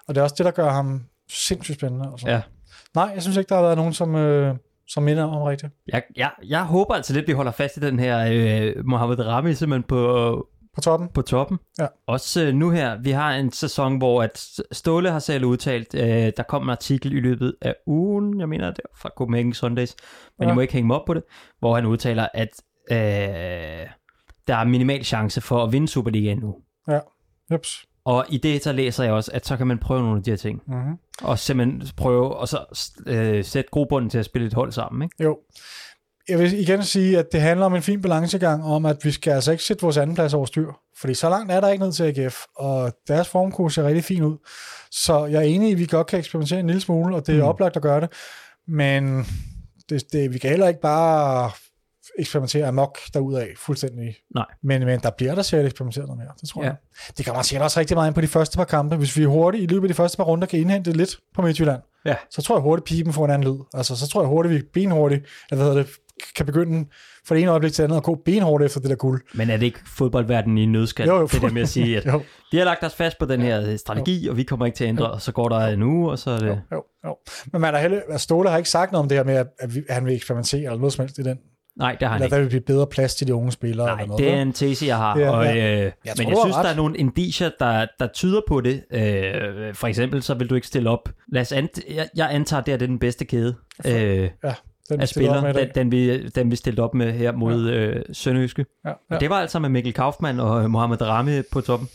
og det er også det, der gør ham sindssygt spændende. Altså. Ja. Nej, jeg synes ikke, der har været nogen, som, øh, som minder om rigtigt. Jeg, jeg, jeg håber altså lidt, vi holder fast i den her øh, Mohamed Rami simpelthen på, På toppen. på toppen. Ja. Også øh, nu her, vi har en sæson, hvor at Ståle har selv udtalt, øh, der kom en artikel i løbet af ugen, jeg mener det er fra Copenhagen Sundays, men ja. Ja. I må ikke hænge mig op på det, hvor han udtaler, at øh, der er minimal chance for at vinde Superligaen nu. Jeps. Og i det, så læser jeg også, at så kan man prøve nogle af de her ting. Mm-hmm. Og simpelthen prøve, og så øh, sætte grobunden til at spille et hold sammen, ikke? Jo. Jeg vil igen sige, at det handler om en fin balancegang, om at vi skal altså ikke sætte vores anden plads over styr. Fordi så langt er der ikke ned til AGF, og deres formkurs ser rigtig fin ud. Så jeg er enig i, at vi godt kan eksperimentere en lille smule, og det er mm. oplagt at gøre det. Men det, det, vi kan heller ikke bare eksperimentere amok derudad fuldstændig. Nej. Men, men der bliver der sikkert eksperimenteret noget mere, det tror Ja. jeg. Det kommer sikkert også rigtig meget ind på de første par kampe. Hvis vi hurtigt i løbet af de første par runder kan indhente lidt på Midtjylland, Ja. så tror jeg hurtigt, pipen får en anden lyd. Altså, så tror jeg hurtigt, vi benhurtigt, eller hvad hedder det, kan begynde fra det ene øjeblik til det andet at gå benhårdt efter det der guld. Men er det ikke fodboldverdenen i nødskal? Jo, jo, det der med at sige, at Jo, de har lagt os fast på den her strategi, og vi kommer ikke til at ændre, og så går der en uge, og så er det... jo, jo, jo. Men man er heller, altså Ståle har ikke sagt noget om det her med, at, at han vil eksperimentere eller noget som helst i den Nej, det har han Eller ikke. der vil blive bedre plads til de unge spillere. Nej, eller noget, det er en tese, jeg har. Er- og, ja. øh, Jeg men tror, jeg synes, ret. der er nogle indicier, der, der tyder på det. Øh, for eksempel, så vil du ikke stille op. Lad os ant- jeg, jeg antager, det er den bedste kæde øh, den, vi af spillere, den, den, vi, den vi stillede op med her mod ja. øh, Sønderjyske. Ja, Og ja. det var altså med Mikkel Kaufmann og øh, Mohamed Rami på toppen.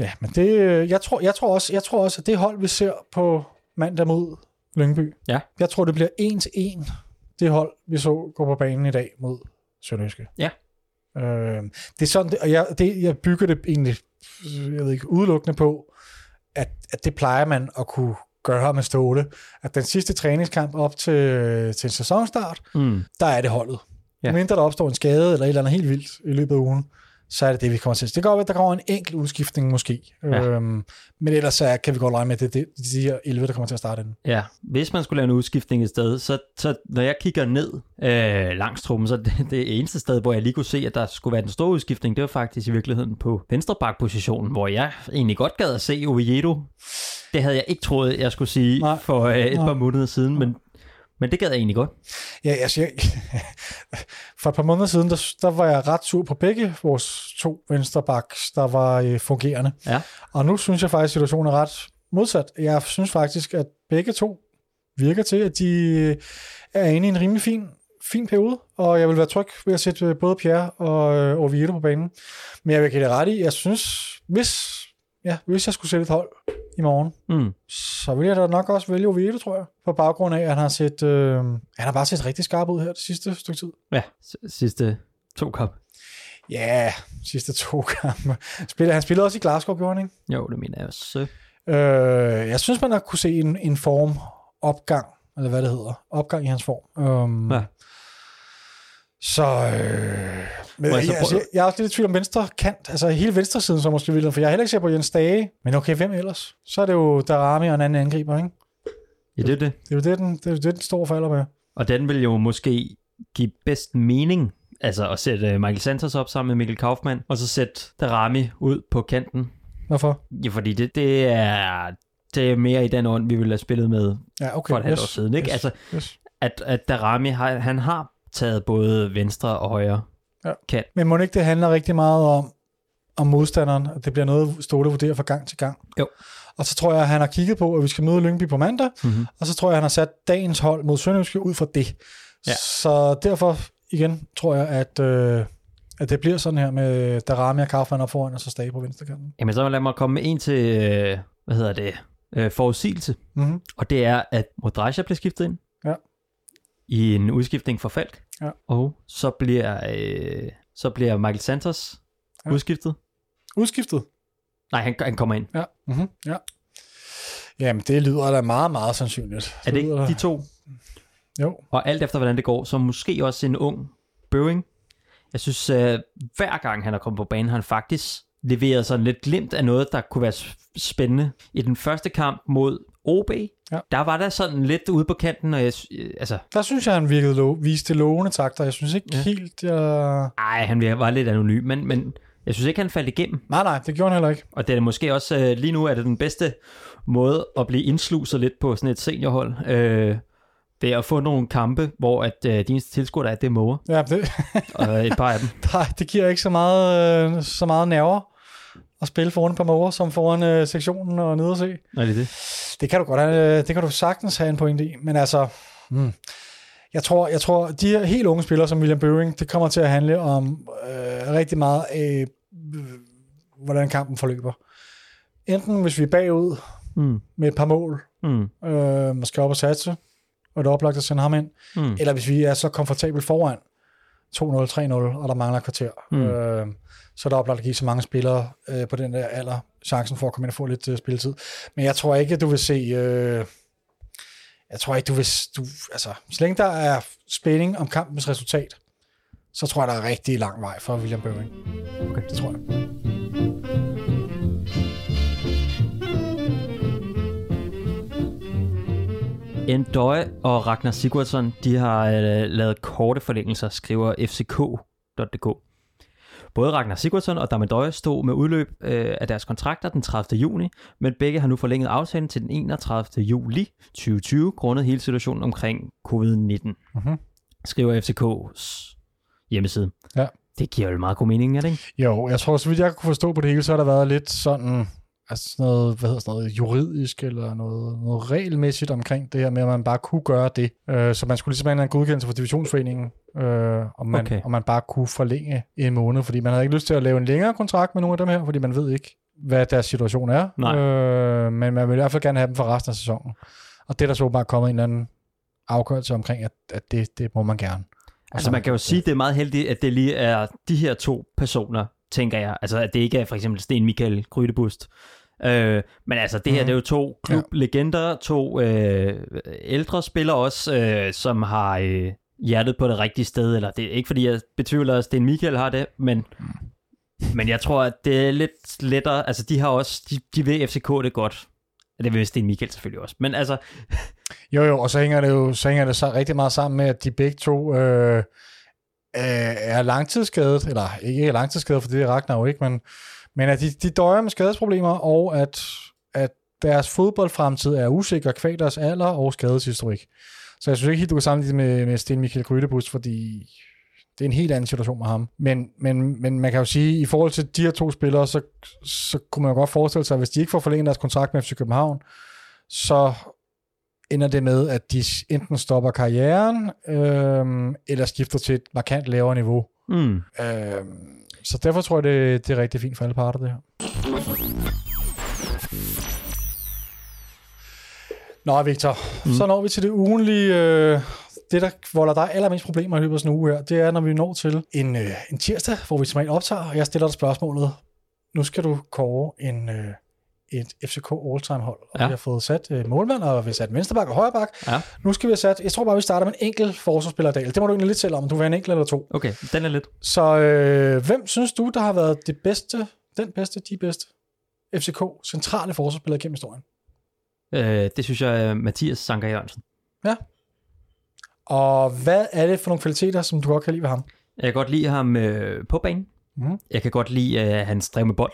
ja, men det, øh, jeg, tror, jeg, tror også, jeg tror også, at det hold, vi ser på mandag mod Lyngby, Ja. jeg tror, det bliver en til en, det hold, vi så gå på banen i dag mod Sønderjyske. Ja. Øh, det er sådan, og jeg, det, jeg bygger det egentlig, jeg ved ikke, udelukkende på, at, at det plejer man at kunne gøre med Ståle. At den sidste træningskamp op til, til en sæsonstart, Mm. der er det holdet. Ja. Mindre der opstår en skade eller et eller andet helt vildt i løbet af ugen, så er det det, vi kommer til. Det kan godt være, at der kommer en enkelt udskiftning måske. Ja. Øhm, men ellers så kan vi godt lege med, at det er det, de her 11, der kommer til at starte den. Ja, hvis man skulle lave en udskiftning et sted, så, så når jeg kigger ned øh, langs truppen, så det, det eneste sted, hvor jeg lige kunne se, at der skulle være den store udskiftning, det var faktisk i virkeligheden på venstreback-positionen, hvor jeg egentlig godt gad at se Oviedo. Det havde jeg ikke troet, jeg skulle sige Nej. for øh, et Nej. par måneder siden, men, men det gad jeg egentlig godt. Ja, altså, jeg, <laughs> for et par måneder siden, der, der var jeg ret sur på begge vores to venstrebacks, der var øh, fungerende. Ja. Og nu synes jeg faktisk, at situationen er ret modsat. Jeg synes faktisk, at begge to virker til, at de øh, er inde i en rimelig fin, fin periode, og jeg vil være tryg ved at sætte øh, både Pierre og øh, Oviedo på banen. Men jeg vil give det ret i, jeg synes, hvis, ja, hvis jeg skulle sætte et hold i morgen, Mm. så vil jeg da nok også vælge Oviedo, tror jeg. På baggrund af, at han har set, øh, han har bare set rigtig skarp ud her det sidste stykke tid. Ja, sidste to kampe. Ja, sidste to kampe. Spiller, han spillede også i Glasgow, gjorde han, ikke? Jo, det mener jeg også. Øh, jeg synes, man har kunne se en, en form opgang, eller hvad det hedder, opgang i hans form. Um, Ja. Så, øh, men, jeg jeg, så jeg, altså, prøve- jeg, er også lidt i tvivl om venstre kant, altså hele venstre siden, så måske ville for jeg har heller ikke set på Jens Dage, men okay, hvem ellers? Så er det jo Darami og en anden angriber, ikke? Ja, det er det. Det er jo det, den, det, er det, den står for med. Og den vil jo måske give bedst mening, altså at sætte øh, Michael Santos op sammen med Mikkel Kaufmann, og så sætte Darami ud på kanten. Hvorfor? Ja, fordi det, det er det er mere i den ånd, vi ville have spillet med Ja, okay. for et halvt år siden. Ikke? Yes, Altså, yes. at, at Darami har, han har taget både venstre og højre Ja. kant. Men må ikke det handler rigtig meget om, om modstanderen, at det bliver noget, Ståle vurderer fra gang til gang. Jo. Og så tror jeg, at han har kigget på, at vi skal møde Lyngby på mandag, Mm-hmm. og så tror jeg, at han har sat dagens hold mod Sønderjyske ud fra det. Ja. Så derfor, igen, tror jeg, at, øh, at det bliver sådan her med Darami og Kaufmann op foran, og så Stage på venstrekanten. Jamen, så lad mig komme med en til, øh, hvad hedder det, øh, forudsigelse. Mm-hmm. Og det er, at Modrasja bliver skiftet ind. Ja. I en udskiftning for Falk. Ja. Og så bliver, øh, så bliver Michael Santos Ja. udskiftet. Udskiftet. Nej, han, han kommer ind. Ja. Mm-hmm. ja. Jamen, det lyder da meget, meget sandsynligt. Er det ikke de to? Jo. Og alt efter, hvordan det går, så måske også en ung Bøving. Jeg synes, øh, hver gang han er kommet på banen, han faktisk leveret sådan lidt glimt af noget, der kunne være spændende. I den første kamp mod OB, Ja. der var der sådan lidt ude på kanten, og jeg, øh, altså, Der synes jeg, han virkede lo- viste lovende takter. Jeg synes ikke Ja. helt... Jeg... ej, han var lidt anonym, men, men jeg synes ikke, han faldt igennem. Nej, nej, det gjorde han heller ikke. Og det er måske også, øh, lige nu er det den bedste måde at blive indsluset lidt på sådan et seniorhold. Øh, det er at få nogle kampe, hvor at, øh, de eneste tilskuere, der er, det er måger, Ja, det, og et par af dem. <laughs> nej, det giver ikke så meget, øh, så meget nerver at spille foran måger, som foran øh, sektionen og nede og se. Nej, det er det. Det kan du godt have, øh, det kan du sagtens have en pointe i, men altså, hmm, jeg tror, jeg tror, de her helt unge spillere som William Bøving, det kommer til at handle om øh, rigtig meget af, øh, hvordan kampen forløber. Enten hvis vi er bagud Mm. med et par mål, Mm. øh, måske op og satse, og det er oplagt at sende ham ind, Mm. eller hvis vi er så komfortabelt foran 2-0, 3-0, og der mangler et kvarter, Mm. øh, så er der oplagt at give så mange spillere øh, på den der alder chancen for at komme ind og få lidt øh, spilletid. Men jeg tror ikke, at du vil se... Øh, jeg tror ikke, du vil... Du, altså, så længe der er spænding om kampens resultat, så tror jeg, der er rigtig lang vej for William Bøving. Okay. Det tror jeg. Endøje og Ragnar Sigurdsson, de har øh, lavet korte forlængelser, skriver fck.dk. Både Ragnar Sigurdsson og Damendøje stod med udløb øh, af deres kontrakter den 30. juni, men begge har nu forlænget aftalen til den 31. juli 2020, grundet hele situationen omkring covid-19. Mhm. skriver FCK's hjemmeside. Ja. Det giver jo meget god mening, er det ikke? Jo, jeg tror, så vidt jeg kunne forstå på det hele, så har der været lidt sådan, altså sådan noget, hvad hedder sådan noget, juridisk eller noget, noget regelmæssigt omkring det her med, at man bare kunne gøre det. Øh, så man skulle ligesom have en godkendelse fra divisionsforeningen, øh, om, man, Okay. om man bare kunne forlænge en måned, fordi man havde ikke lyst til at lave en længere kontrakt med nogle af dem her, fordi man ved ikke, hvad deres situation er. Nej. Øh, men man vil i hvert fald gerne have dem for resten af sæsonen. Og det er der så bare kommet en eller anden afgørelse omkring, at, at det, det må man gerne. Og Altså så- man kan jo sige, at det er meget heldigt, at det lige er de her to personer, tænker jeg. Altså at det ikke er for eksempel Sten Michael Grydebust. Øh, men altså det her, Mhm. det er jo to klublegender, to øh, ældre spillere også, øh, som har øh, hjertet på det rigtige sted. Eller det er ikke fordi, jeg betvivler, at Sten Michael har det, men, men jeg tror, at det er lidt lettere. Altså de har også, de, de vil FCK det godt. Det vil Sten Michael selvfølgelig også. Men altså, Jo, jo, og så hænger det jo så hænger det så rigtig meget sammen med, at de begge to øh, Øh, er langtidsskadet, eller ikke langtidsskadet, for det Ragnar jo ikke, men, men at de, de døjer med skadesproblemer, og at, at deres fodboldfremtid er usikker kvæg deres alder og skadeshistorik. Så jeg synes ikke helt, du kan sammenligne det med, med Sten Michael Grydebus, fordi det er en helt anden situation med ham. Men, men, men man kan jo sige, at i forhold til de her to spillere, så, så kunne man jo godt forestille sig, at hvis de ikke får forlænget deres kontrakt med FC København, så ender det med, at de enten stopper karrieren, øh, eller skifter til et markant lavere niveau. mm, Øh, så derfor tror jeg, det, det er rigtig fint for alle parter, det her. Nå, Victor, mm. så når vi til det ugenlige, øh, det der volder dig allermest problemer i løbet af sådan en uge her, det er, når vi når til en, øh, en tirsdag, hvor vi simpelthen optager, og jeg stiller dig spørgsmålet, nu skal du kåre en, øh, et FCK all-time hold, og Ja. vi har fået sat øh, målmand, og vi har sat venstreback og højreback. ja, Nu skal vi have sat, jeg tror bare, vi starter med en enkelt forsvarsspiller i dag. Det må du egentlig lidt selv om, du vil have en enkelt eller to. okay, den er lidt. Så øh, hvem synes du, der har været det bedste, den bedste, de bedste FCK centrale forsvarsspillere gennem historien? Øh, det synes jeg er Mathias Sanker Jørgensen. Og hvad er det for nogle kvaliteter, som du godt kan lide ved ham? Jeg kan godt lide ham øh, på banen. Mhm. Jeg kan godt lide øh, hans drev med bold.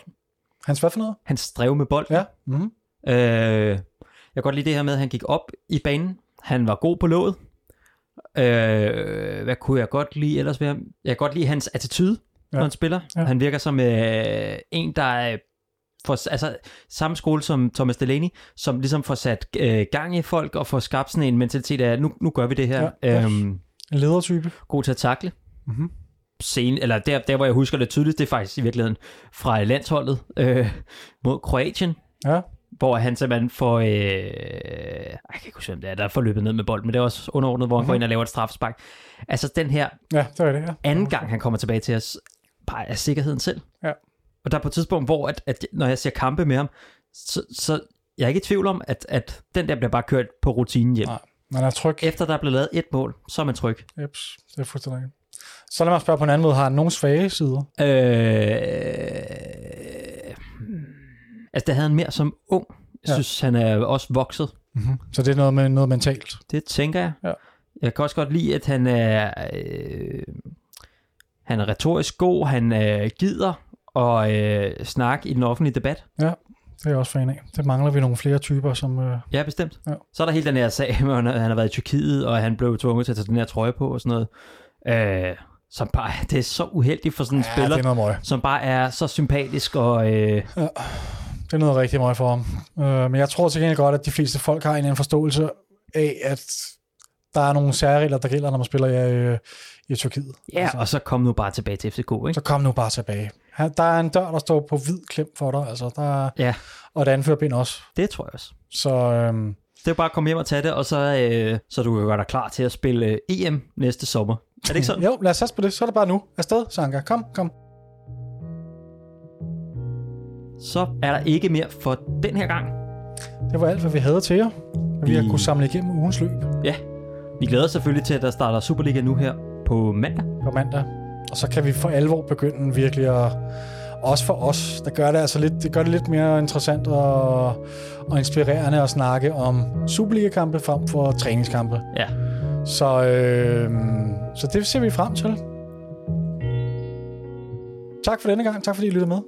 Hans hvad for noget? Hans drev med bold. Ja. Mm-hmm. Øh, jeg kan godt lide det her med, at han gik op i banen. Han var god på låget. Øh, hvad kunne jeg godt lide ellers ved ham? Jeg kan godt lide hans attitude, ja. når han spiller. Ja. Han virker som øh, en, der er for, altså, samme skole som Thomas Delaney, som ligesom får sat øh, gang i folk og får skabt sådan en mentalitet af, nu, nu gør vi det her. Ja. Øhm, En ledertype. god til at takle. Mm-hmm. Scene, eller der, der hvor jeg husker det tydeligt, det er faktisk i virkeligheden fra landsholdet øh, mod Kroatien, Ja. hvor han simpelthen får, øh, jeg kan ikke huske, hvem det er, der får løbet ned med bolden, men det er også underordnet, hvor han Mhm. går ind og laver et straffespark. Altså den her Ja, det er det, ja. anden gang, han kommer tilbage til os, bare er sikkerheden selv. Ja. Og der er på et tidspunkt, hvor at, at når jeg ser kampe med ham, så, så jeg er ikke i tvivl om, at, at den der bliver bare kørt på rutinen hjem. Nej. Man er tryg. Efter der er blevet lavet et mål, så er man tryg. Jeps, det er fuldstændig. Så lad mig spørge på en anden måde. Har han nogen svage sider? Øh, altså, det havde han mere som ung. Jeg Ja. synes, han er også vokset. Mm-hmm. Så det er noget med noget mentalt. Det tænker jeg. Ja. Jeg kan også godt lide, at han er, øh, han er retorisk god, han øh, gider og øh, snakke i den offentlige debat. Det er jeg også fan af. Det mangler vi nogle flere typer, som... Øh... Ja, bestemt. Ja. Så er der hele den her sag, hvor han, han har været i Tyrkiet, og han blev tvunget til at tage den her trøje på og sådan noget. Øh, som bare, det er så uheldigt for sådan en Ja, spiller, det er noget møg. som bare er så sympatisk og... Øh, Det er noget rigtig meget for ham. Øh, men jeg tror til gengæld godt, at de fleste folk har en anden forståelse af, at der er nogle særregler, der gælder, når man spiller i, i Tyrkiet. ja, og så kom nu bare tilbage til FCK, ikke? Så kom nu bare tilbage. Der er en dør, der står på hvid klem for dig, altså der er, Ja. og et anførbind også. Det tror jeg også. Så øhm, Det er bare at komme hjem og tage det, og så, øh, så du kan gøre dig klar til at spille øh, EM næste sommer. Er det ikke sådan? jo, lad os satse på det. Så er det bare nu. Afsted, Sanka. Kom, kom. Så er der ikke mere for den her gang. Det var alt, hvad vi havde til jer. Vi har Vi- kunnet samle igennem ugens løb Ja, vi glæder os selvfølgelig til, at der starter Superliga nu her på mandag. på mandag. Og så kan vi for alvor begynde virkelig at også for os, der gør det altså lidt, det gør det lidt mere interessant og, og inspirerende at snakke om Superliga-kampe frem for træningskampe. Ja. Så, øh, så det ser vi frem til. Tak for denne gang. Tak fordi I lyttede med.